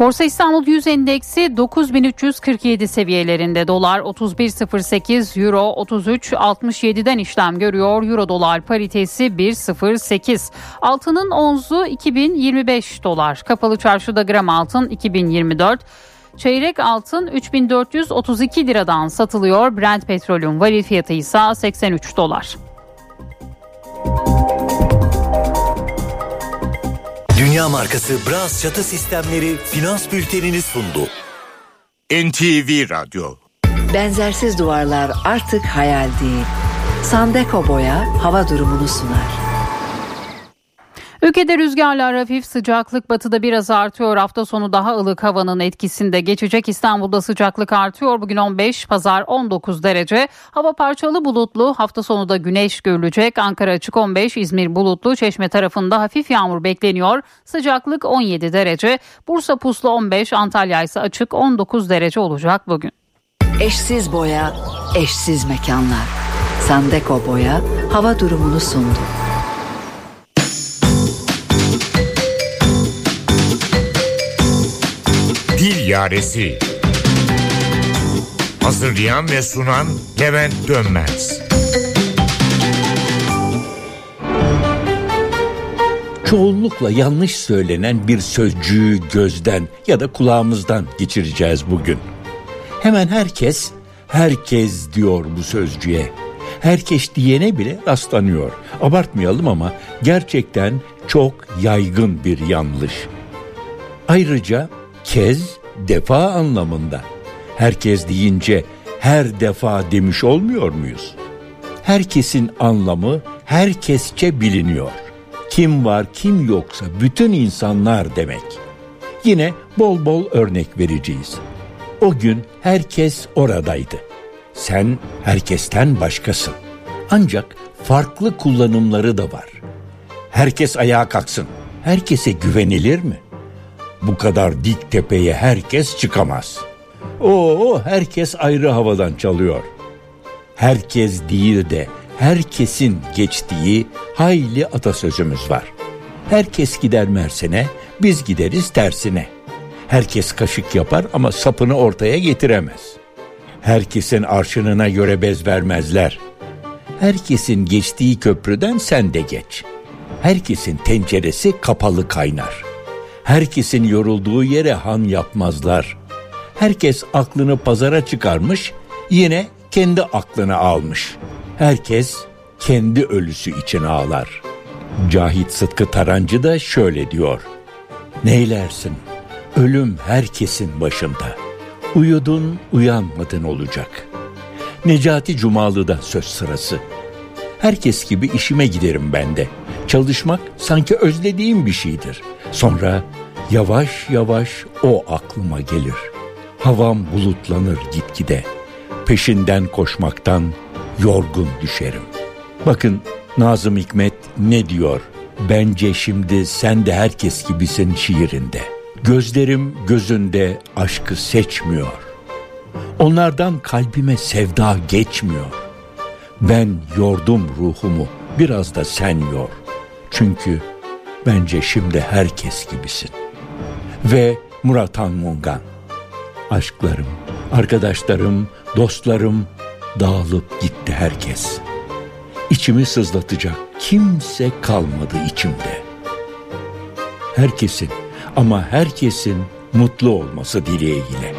Borsa İstanbul 100 endeksi 9347 seviyelerinde dolar 31.08 euro 33.67'den işlem görüyor. Euro dolar paritesi 1.08. Altının onzu 2025 dolar. Kapalı çarşıda gram altın 2024. Çeyrek altın 3432 liradan satılıyor. Brent petrolün varil fiyatı ise 83 dolar. Dünya markası Bras çatı sistemleri finans bültenini sundu. NTV Radyo Benzersiz duvarlar artık hayal değil. Sandeko Boya hava durumunu sunar. Ülkede rüzgarlar hafif sıcaklık batıda biraz artıyor. Hafta sonu daha ılık havanın etkisinde geçecek. İstanbul'da sıcaklık artıyor. Bugün 15, pazar 19 derece. Hava parçalı bulutlu. Hafta sonu da güneş görülecek. Ankara açık 15, İzmir bulutlu. Çeşme tarafında hafif yağmur bekleniyor. Sıcaklık 17 derece. Bursa puslu 15, Antalya ise açık 19 derece olacak bugün. Eşsiz boya, eşsiz mekanlar. Sandeko Boya hava durumunu sundu. Dil Yaresi Hazırlayan ve sunan Levent Dönmez. Çoğunlukla yanlış söylenen bir sözcüğü gözden ya da kulağımızdan geçireceğiz bugün. Hemen herkes, herkes diyor bu sözcüğe. Herkes diyene bile rastlanıyor. Abartmayalım ama gerçekten çok yaygın bir yanlış. Ayrıca kez defa anlamında. Herkes deyince her defa demiş olmuyor muyuz? Herkesin anlamı herkesçe biliniyor. Kim var kim yoksa bütün insanlar demek. Yine bol bol örnek vereceğiz. O gün herkes oradaydı. Sen herkesten başkasın. Ancak farklı kullanımları da var. Herkes ayağa kalksın. Herkese güvenilir mi? Bu kadar dik tepeye herkes çıkamaz. Oo, herkes ayrı havadan çalıyor. Herkes değil de herkesin geçtiği hayli atasözümüz var. Herkes gider Mersin'e, biz gideriz tersine. Herkes kaşık yapar ama sapını ortaya getiremez. Herkesin arşınına göre bez vermezler. Herkesin geçtiği köprüden sen de geç. Herkesin tenceresi kapalı kaynar. Herkesin yorulduğu yere han yapmazlar. Herkes aklını pazara çıkarmış, yine kendi aklını almış. Herkes kendi ölüsü için ağlar. Cahit Sıtkı Tarancı da şöyle diyor. Neylersin? Ölüm herkesin başında. Uyudun, uyanmadın olacak. Necati Cumalı'da söz sırası. Herkes gibi işime giderim ben de. Çalışmak sanki özlediğim bir şeydir. Sonra yavaş yavaş o aklıma gelir. Havam bulutlanır gitgide. Peşinden koşmaktan yorgun düşerim. Bakın Nazım Hikmet ne diyor? Bence şimdi sen de herkes gibisin şiirinde. Gözlerim gözünde aşkı seçmiyor. Onlardan kalbime sevda geçmiyor. Ben yordum ruhumu, biraz da sen yor. Çünkü bence şimdi herkes gibisin. Ve Murat Anmungan. Aşklarım, arkadaşlarım, dostlarım dağılıp gitti herkes. İçimi sızlatacak kimse kalmadı içimde. Herkesin ama herkesin mutlu olması dileğiyle.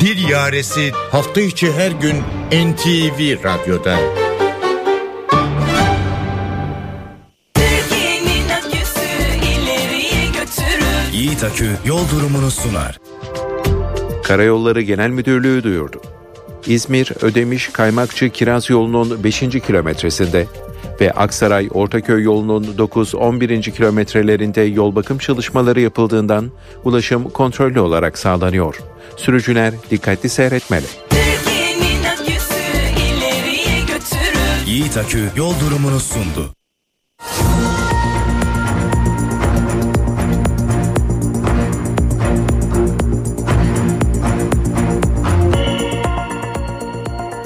Dil Yaresi hafta içi her gün NTV Radyo'da. Yiğit Akü yol durumunu sunar. Karayolları Genel Müdürlüğü duyurdu. İzmir Ödemiş Kaymakçı Kiraz yolunun 5. kilometresinde ve Aksaray Ortaköy yolunun 9-11. kilometrelerinde yol bakım çalışmaları yapıldığından ulaşım kontrollü olarak sağlanıyor. Sürücüler dikkatli seyretmeli. Yiğit Akü yol durumunu sundu.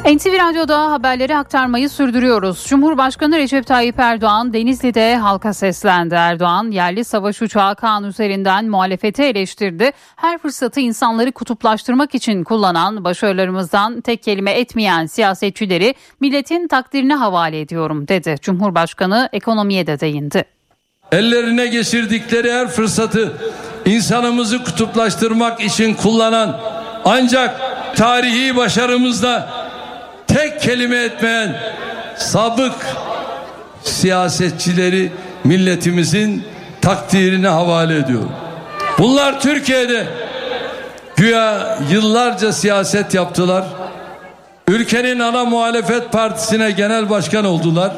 NTV Radyo'da haberleri aktarmayı sürdürüyoruz. Cumhurbaşkanı Recep Tayyip Erdoğan Denizli'de halka seslendi. Erdoğan yerli savaş uçağı Kaan üzerinden muhalefeti eleştirdi. Her fırsatı insanları kutuplaştırmak için kullanan başarılarımızdan tek kelime etmeyen siyasetçileri milletin takdirine havale ediyorum dedi. Cumhurbaşkanı ekonomiye de değindi. Ellerine geçirdikleri her fırsatı insanımızı kutuplaştırmak için kullanan ancak tarihi başarımızda tek kelime etmeyen sabık siyasetçileri milletimizin takdirine havale ediyorum. Bunlar Türkiye'de güya yıllarca siyaset yaptılar. Ülkenin ana muhalefet partisine genel başkan oldular.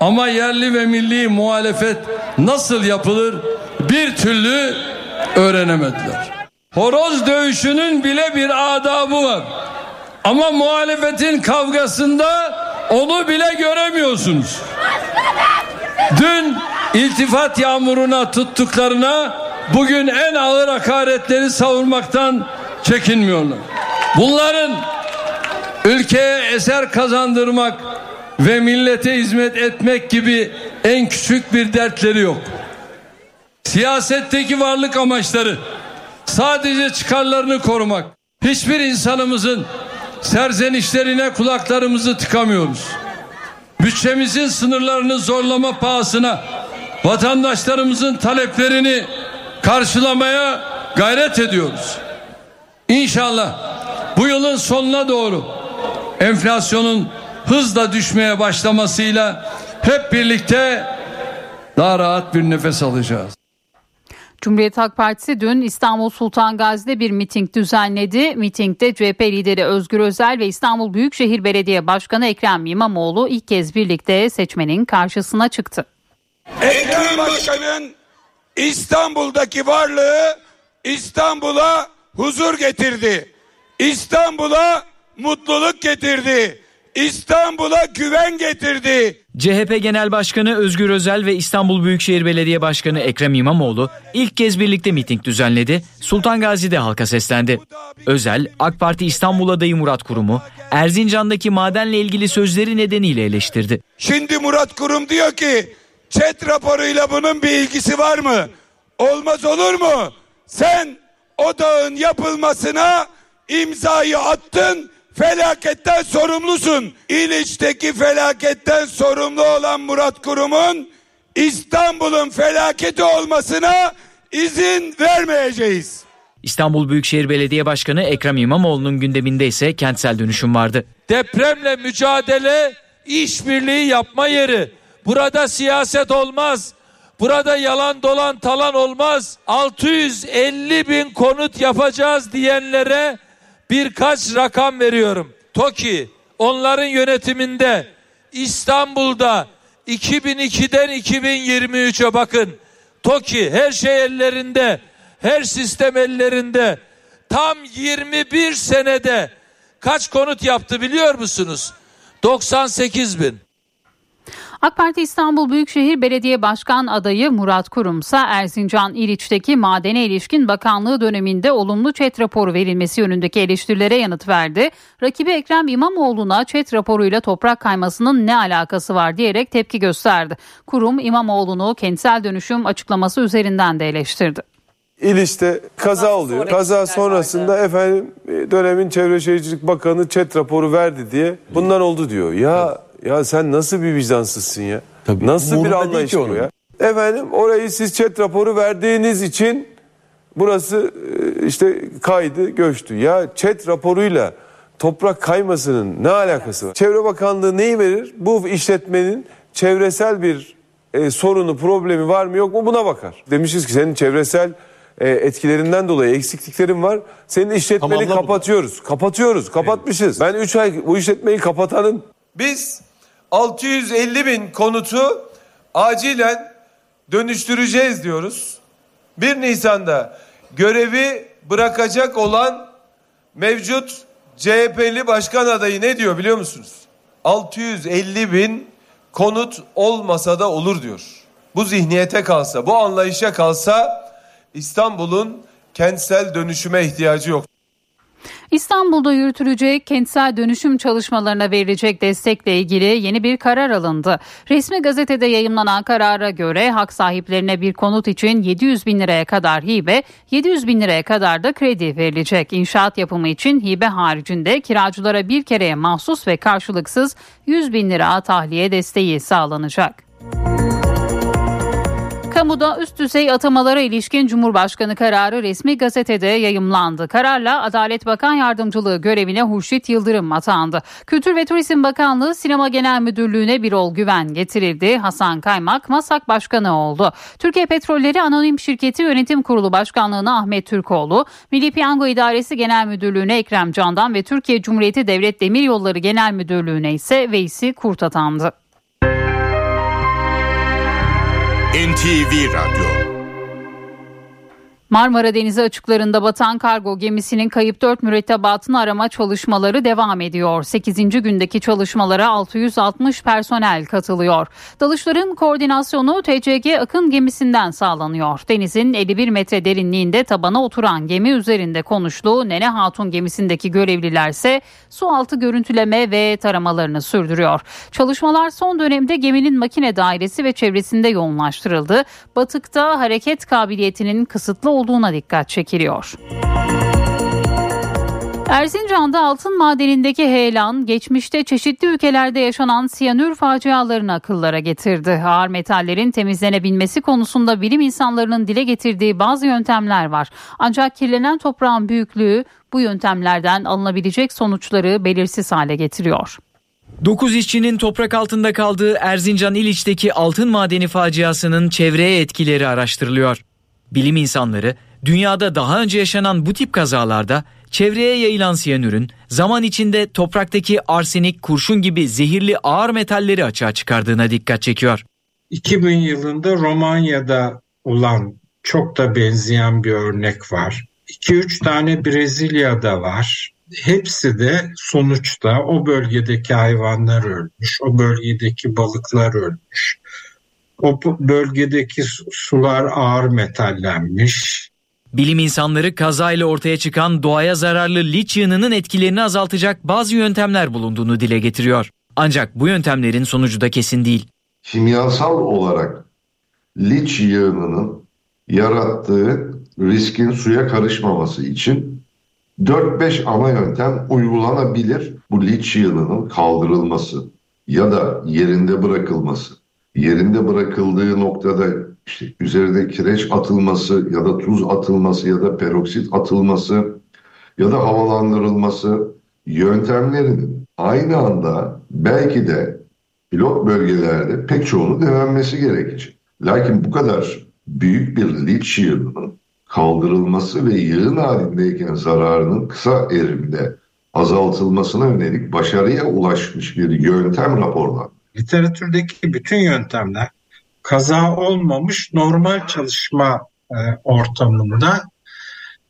Ama yerli ve milli muhalefet nasıl yapılır bir türlü öğrenemediler. Horoz dövüşünün bile bir adabı var. Ama muhalefetin kavgasında onu bile göremiyorsunuz. Dün iltifat yağmuruna tuttuklarına bugün en ağır hakaretleri savurmaktan çekinmiyorlar. Bunların ülkeye eser kazandırmak ve millete hizmet etmek gibi en küçük bir dertleri yok. Siyasetteki varlık amaçları sadece çıkarlarını korumak, Hiçbir insanımızın serzenişlerine kulaklarımızı tıkamıyoruz. Bütçemizin sınırlarını zorlama pahasına vatandaşlarımızın taleplerini karşılamaya gayret ediyoruz. İnşallah bu yılın sonuna doğru enflasyonun hızla düşmeye başlamasıyla hep birlikte daha rahat bir nefes alacağız. Cumhuriyet Halk Partisi dün İstanbul Sultan Gazi'de bir miting düzenledi. Mitingde CHP lideri Özgür Özel ve İstanbul Büyükşehir Belediye Başkanı Ekrem İmamoğlu ilk kez birlikte seçmenin karşısına çıktı. Ekrem Başkan'ın İstanbul'daki varlığı İstanbul'a huzur getirdi. İstanbul'a mutluluk getirdi. İstanbul'a güven getirdi. CHP Genel Başkanı Özgür Özel ve İstanbul Büyükşehir Belediye Başkanı Ekrem İmamoğlu ilk kez birlikte miting düzenledi. Sultan Gazi'de halka seslendi. Özel, AK Parti İstanbul adayı Murat Kurum'u Erzincan'daki madenle ilgili sözleri nedeniyle eleştirdi. Şimdi Murat Kurum diyor ki chat raporuyla bunun bir ilgisi var mı? Olmaz olur mu? Sen o dağın yapılmasına imzayı attın felaketten sorumlusun. İliç'teki felaketten sorumlu olan Murat Kurum'un İstanbul'un felaketi olmasına izin vermeyeceğiz. İstanbul Büyükşehir Belediye Başkanı Ekrem İmamoğlu'nun gündeminde ise kentsel dönüşüm vardı. Depremle mücadele işbirliği yapma yeri. Burada siyaset olmaz. Burada yalan dolan talan olmaz. 650 bin konut yapacağız diyenlere birkaç rakam veriyorum. TOKİ onların yönetiminde İstanbul'da 2002'den 2023'e bakın. TOKİ her şey ellerinde. Her sistem ellerinde. Tam 21 senede kaç konut yaptı biliyor musunuz? 98 bin. AK Parti İstanbul Büyükşehir Belediye Başkan adayı Murat Kurumsa Erzincan İliç'teki madene ilişkin bakanlığı döneminde olumlu çet raporu verilmesi yönündeki eleştirilere yanıt verdi. Rakibi Ekrem İmamoğlu'na çet raporuyla toprak kaymasının ne alakası var diyerek tepki gösterdi. Kurum İmamoğlu'nu kentsel dönüşüm açıklaması üzerinden de eleştirdi. İliç'te kaza oluyor. Kaza sonrasında efendim e, dönemin Çevre Şehircilik Bakanı çet raporu verdi diye bundan oldu diyor. Ya ya sen nasıl bir vicdansızsın ya? nasıl bir anlayış bu ya? Efendim orayı siz çet raporu verdiğiniz için burası e, işte kaydı göçtü. Ya çet raporuyla toprak kaymasının ne alakası var? Çevre Bakanlığı neyi verir? Bu işletmenin çevresel bir e, sorunu, problemi var mı yok mu buna bakar. Demişiz ki senin çevresel e, etkilerinden dolayı eksikliklerin var. Senin işletmeni Tamamla bunu. kapatıyoruz. Kapatıyoruz. Kapatmışız. Ben 3 ay bu işletmeyi kapatanın Biz 650 bin konutu acilen dönüştüreceğiz diyoruz. 1 Nisan'da görevi bırakacak olan mevcut CHP'li başkan adayı ne diyor biliyor musunuz? 650 bin konut olmasa da olur diyor. Bu zihniyete kalsa, bu anlayışa kalsa İstanbul'un kentsel dönüşüme ihtiyacı yok. İstanbul'da yürütülecek kentsel dönüşüm çalışmalarına verilecek destekle ilgili yeni bir karar alındı. Resmi gazetede yayımlanan karara göre hak sahiplerine bir konut için 700 bin liraya kadar hibe, 700 bin liraya kadar da kredi verilecek. İnşaat yapımı için hibe haricinde kiracılara bir kereye mahsus ve karşılıksız 100 bin lira tahliye desteği sağlanacak. Kamuda üst düzey atamalara ilişkin Cumhurbaşkanı kararı resmi gazetede yayımlandı. Kararla Adalet Bakan Yardımcılığı görevine Hurşit Yıldırım atandı. Kültür ve Turizm Bakanlığı Sinema Genel Müdürlüğü'ne Birol Güven getirildi. Hasan Kaymak MASAK Başkanı oldu. Türkiye Petrolleri Anonim Şirketi Yönetim Kurulu Başkanlığı'na Ahmet Türkoğlu, Milli Piyango İdaresi Genel Müdürlüğü'ne Ekrem Candan ve Türkiye Cumhuriyeti Devlet Demiryolları Genel Müdürlüğü'ne ise Veysi Kurt atandı. NTV Radyo Marmara Denizi açıklarında batan kargo gemisinin kayıp 4 mürettebatını arama çalışmaları devam ediyor. 8. gündeki çalışmalara 660 personel katılıyor. Dalışların koordinasyonu TCG Akın gemisinden sağlanıyor. Denizin 51 metre derinliğinde tabana oturan gemi üzerinde konuştuğu Nene Hatun gemisindeki görevliler ise su altı görüntüleme ve taramalarını sürdürüyor. Çalışmalar son dönemde geminin makine dairesi ve çevresinde yoğunlaştırıldı. Batıkta hareket kabiliyetinin kısıtlı olduğuna dikkat çekiliyor. Erzincan'da altın madenindeki heyelan geçmişte çeşitli ülkelerde yaşanan siyanür facialarını akıllara getirdi. Ağır metallerin temizlenebilmesi konusunda bilim insanlarının dile getirdiği bazı yöntemler var. Ancak kirlenen toprağın büyüklüğü bu yöntemlerden alınabilecek sonuçları belirsiz hale getiriyor. 9 işçinin toprak altında kaldığı Erzincan İliç'teki altın madeni faciasının çevreye etkileri araştırılıyor. Bilim insanları dünyada daha önce yaşanan bu tip kazalarda çevreye yayılan siyanürün zaman içinde topraktaki arsenik, kurşun gibi zehirli ağır metalleri açığa çıkardığına dikkat çekiyor. 2000 yılında Romanya'da olan çok da benzeyen bir örnek var. 2-3 tane Brezilya'da var. Hepsi de sonuçta o bölgedeki hayvanlar ölmüş, o bölgedeki balıklar ölmüş. O bölgedeki sular ağır metallenmiş. Bilim insanları kazayla ortaya çıkan doğaya zararlı liç yığınının etkilerini azaltacak bazı yöntemler bulunduğunu dile getiriyor. Ancak bu yöntemlerin sonucu da kesin değil. Kimyasal olarak liç yığınının yarattığı riskin suya karışmaması için 4-5 ana yöntem uygulanabilir. Bu liç yığınının kaldırılması ya da yerinde bırakılması. Yerinde bırakıldığı noktada işte üzerine kireç atılması ya da tuz atılması ya da peroksit atılması ya da havalandırılması yöntemlerinin aynı anda belki de pilot bölgelerde pek çoğunu denenmesi gerekecek. Lakin bu kadar büyük bir liç yığınının kaldırılması ve yığın halindeyken zararının kısa erimde azaltılmasına yönelik başarıya ulaşmış bir yöntem raporlandı. Literatürdeki bütün yöntemler kaza olmamış normal çalışma e, ortamında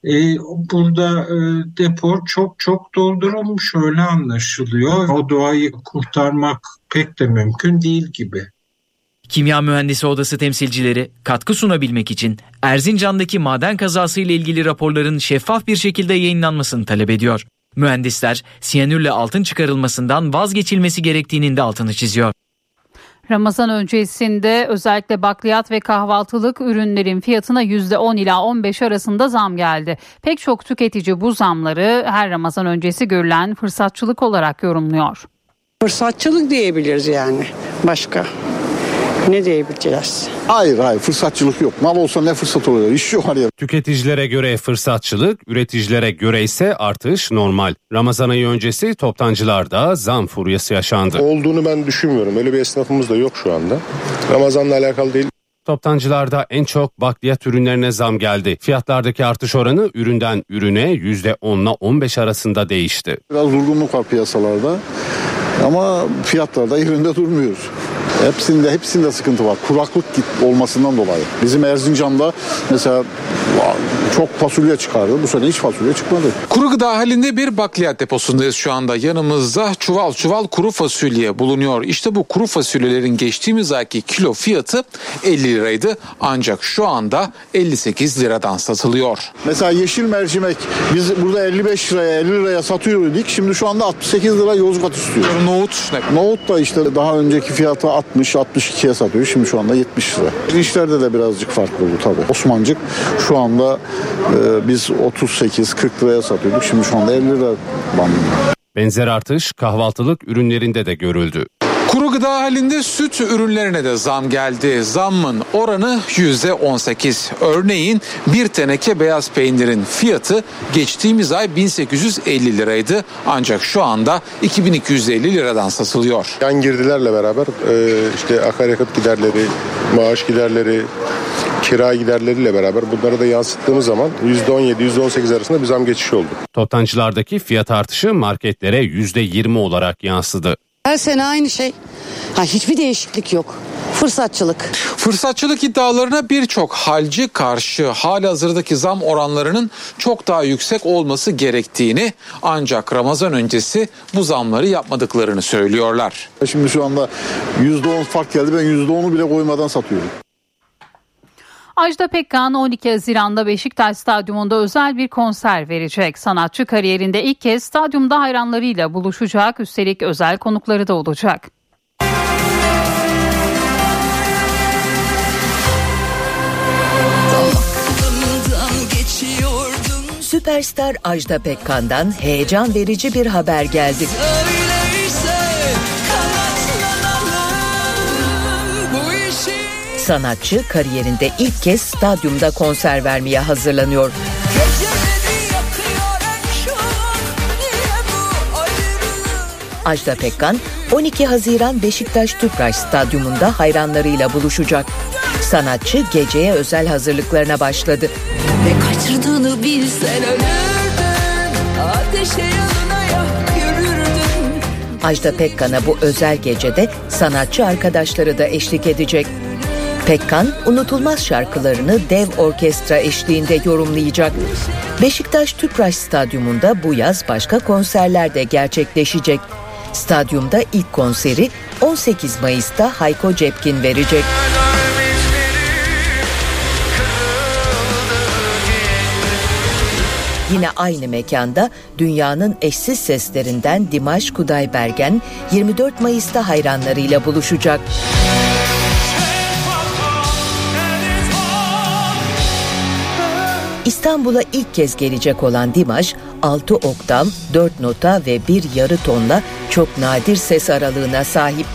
e, burada e, depo çok çok doldurulmuş öyle anlaşılıyor. O doğayı kurtarmak pek de mümkün değil gibi. Kimya Mühendisi Odası temsilcileri katkı sunabilmek için Erzincan'daki maden kazası ile ilgili raporların şeffaf bir şekilde yayınlanmasını talep ediyor. Mühendisler siyanürle altın çıkarılmasından vazgeçilmesi gerektiğinin de altını çiziyor. Ramazan öncesinde özellikle bakliyat ve kahvaltılık ürünlerin fiyatına %10 ila 15 arasında zam geldi. Pek çok tüketici bu zamları her Ramazan öncesi görülen fırsatçılık olarak yorumluyor. Fırsatçılık diyebiliriz yani başka. Ne diyebileceğiz? Hayır hayır fırsatçılık yok. Mal olsa ne fırsat oluyor? İş yok hani. Tüketicilere göre fırsatçılık, üreticilere göre ise artış normal. Ramazan ayı öncesi toptancılarda zam furyası yaşandı. Olduğunu ben düşünmüyorum. Öyle bir esnafımız da yok şu anda. Ramazanla alakalı değil. Toptancılarda en çok bakliyat ürünlerine zam geldi. Fiyatlardaki artış oranı üründen ürüne %10 ile 15 arasında değişti. Biraz durgunluk var piyasalarda. Ama fiyatlarda yerinde durmuyor. Hepsinde hepsinde sıkıntı var. Kuraklık olmasından dolayı. Bizim Erzincan'da mesela çok fasulye çıkardı. Bu sene hiç fasulye çıkmadı. Kuru gıda halinde bir bakliyat deposundayız şu anda. Yanımızda çuval çuval kuru fasulye bulunuyor. İşte bu kuru fasulyelerin geçtiğimiz ayki kilo fiyatı 50 liraydı. Ancak şu anda 58 liradan satılıyor. Mesela yeşil mercimek biz burada 55 liraya 50 liraya satıyorduk. Şimdi şu anda 68 lira Yozgat istiyor. Nohut ne? Nohut da işte daha önceki fiyatı 60-62'ye satıyor. Şimdi şu anda 70 lira. Pirinçlerde de birazcık fark oldu tabii. Osmancık şu anda e, biz 38-40 liraya satıyorduk. Şimdi şu anda 50 lira bandında. Benzer artış kahvaltılık ürünlerinde de görüldü. Kuru gıda halinde süt ürünlerine de zam geldi. Zammın oranı %18. Örneğin bir teneke beyaz peynirin fiyatı geçtiğimiz ay 1850 liraydı. Ancak şu anda 2250 liradan satılıyor. Yan girdilerle beraber e, işte akaryakıt giderleri, maaş giderleri, kira giderleriyle beraber bunları da yansıttığımız zaman %17-%18 arasında bir zam geçişi oldu. Toptancılardaki fiyat artışı marketlere %20 olarak yansıdı. Her sene aynı şey. Ha, hiçbir değişiklik yok. Fırsatçılık. Fırsatçılık iddialarına birçok halci karşı hali hazırdaki zam oranlarının çok daha yüksek olması gerektiğini ancak Ramazan öncesi bu zamları yapmadıklarını söylüyorlar. Şimdi şu anda %10 fark geldi ben %10'u bile koymadan satıyorum. Ajda Pekkan 12 Haziran'da Beşiktaş Stadyumunda özel bir konser verecek. Sanatçı kariyerinde ilk kez stadyumda hayranlarıyla buluşacak. Üstelik özel konukları da olacak. Süperstar Ajda Pekkan'dan heyecan verici bir haber geldi. Sanatçı kariyerinde ilk kez stadyumda konser vermeye hazırlanıyor. Ajda Pekkan 12 Haziran Beşiktaş Tüpraş Stadyumunda hayranlarıyla buluşacak. Sanatçı geceye özel hazırlıklarına başladı. Ne kaçırdığını bilsen ölürdün Ateşe yanına yak yürürdün Ajda Pekkan'a bu özel gecede sanatçı arkadaşları da eşlik edecek. Pekkan unutulmaz şarkılarını dev orkestra eşliğinde yorumlayacak. Beşiktaş Tüpraş Stadyumunda bu yaz başka konserler de gerçekleşecek. Stadyumda ilk konseri 18 Mayıs'ta Hayko Cepkin verecek. Yine aynı mekanda dünyanın eşsiz seslerinden Dimash Kudaibergen 24 Mayıs'ta hayranlarıyla buluşacak. İstanbul'a ilk kez gelecek olan Dimash 6 oktav, 4 nota ve bir yarı tonla çok nadir ses aralığına sahip.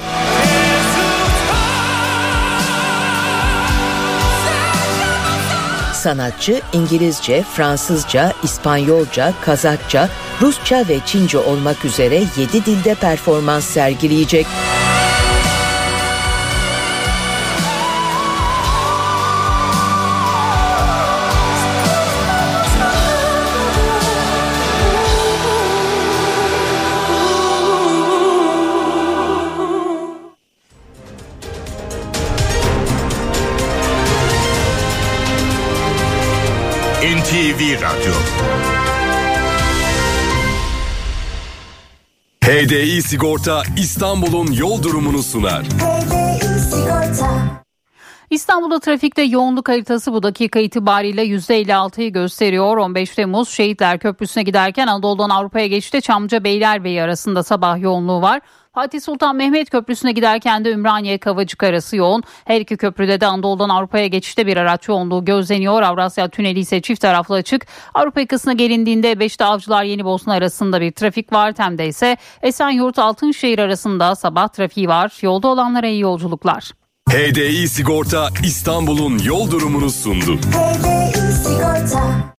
Sanatçı İngilizce, Fransızca, İspanyolca, Kazakça, Rusça ve Çince olmak üzere 7 dilde performans sergileyecek. NTV Radyo HDI Sigorta İstanbul'un yol durumunu sunar. İstanbul'da trafikte yoğunluk haritası bu dakika itibariyle %56'yı gösteriyor. 15 Temmuz Şehitler Köprüsü'ne giderken Anadolu'dan Avrupa'ya geçişte Çamlıca Beylerbeyi arasında sabah yoğunluğu var. Fatih Sultan Mehmet Köprüsü'ne giderken de Ümraniye Kavacık arası yoğun. Her iki köprüde de Anadolu'dan Avrupa'ya geçişte bir araç yoğunluğu gözleniyor. Avrasya Tüneli ise çift taraflı açık. Avrupa yakasına gelindiğinde Beşte Avcılar Yeni Bosna arasında bir trafik var. Tem'de ise Esenyurt Altınşehir arasında sabah trafiği var. Yolda olanlara iyi yolculuklar. HDI Sigorta İstanbul'un yol durumunu sundu. Sigorta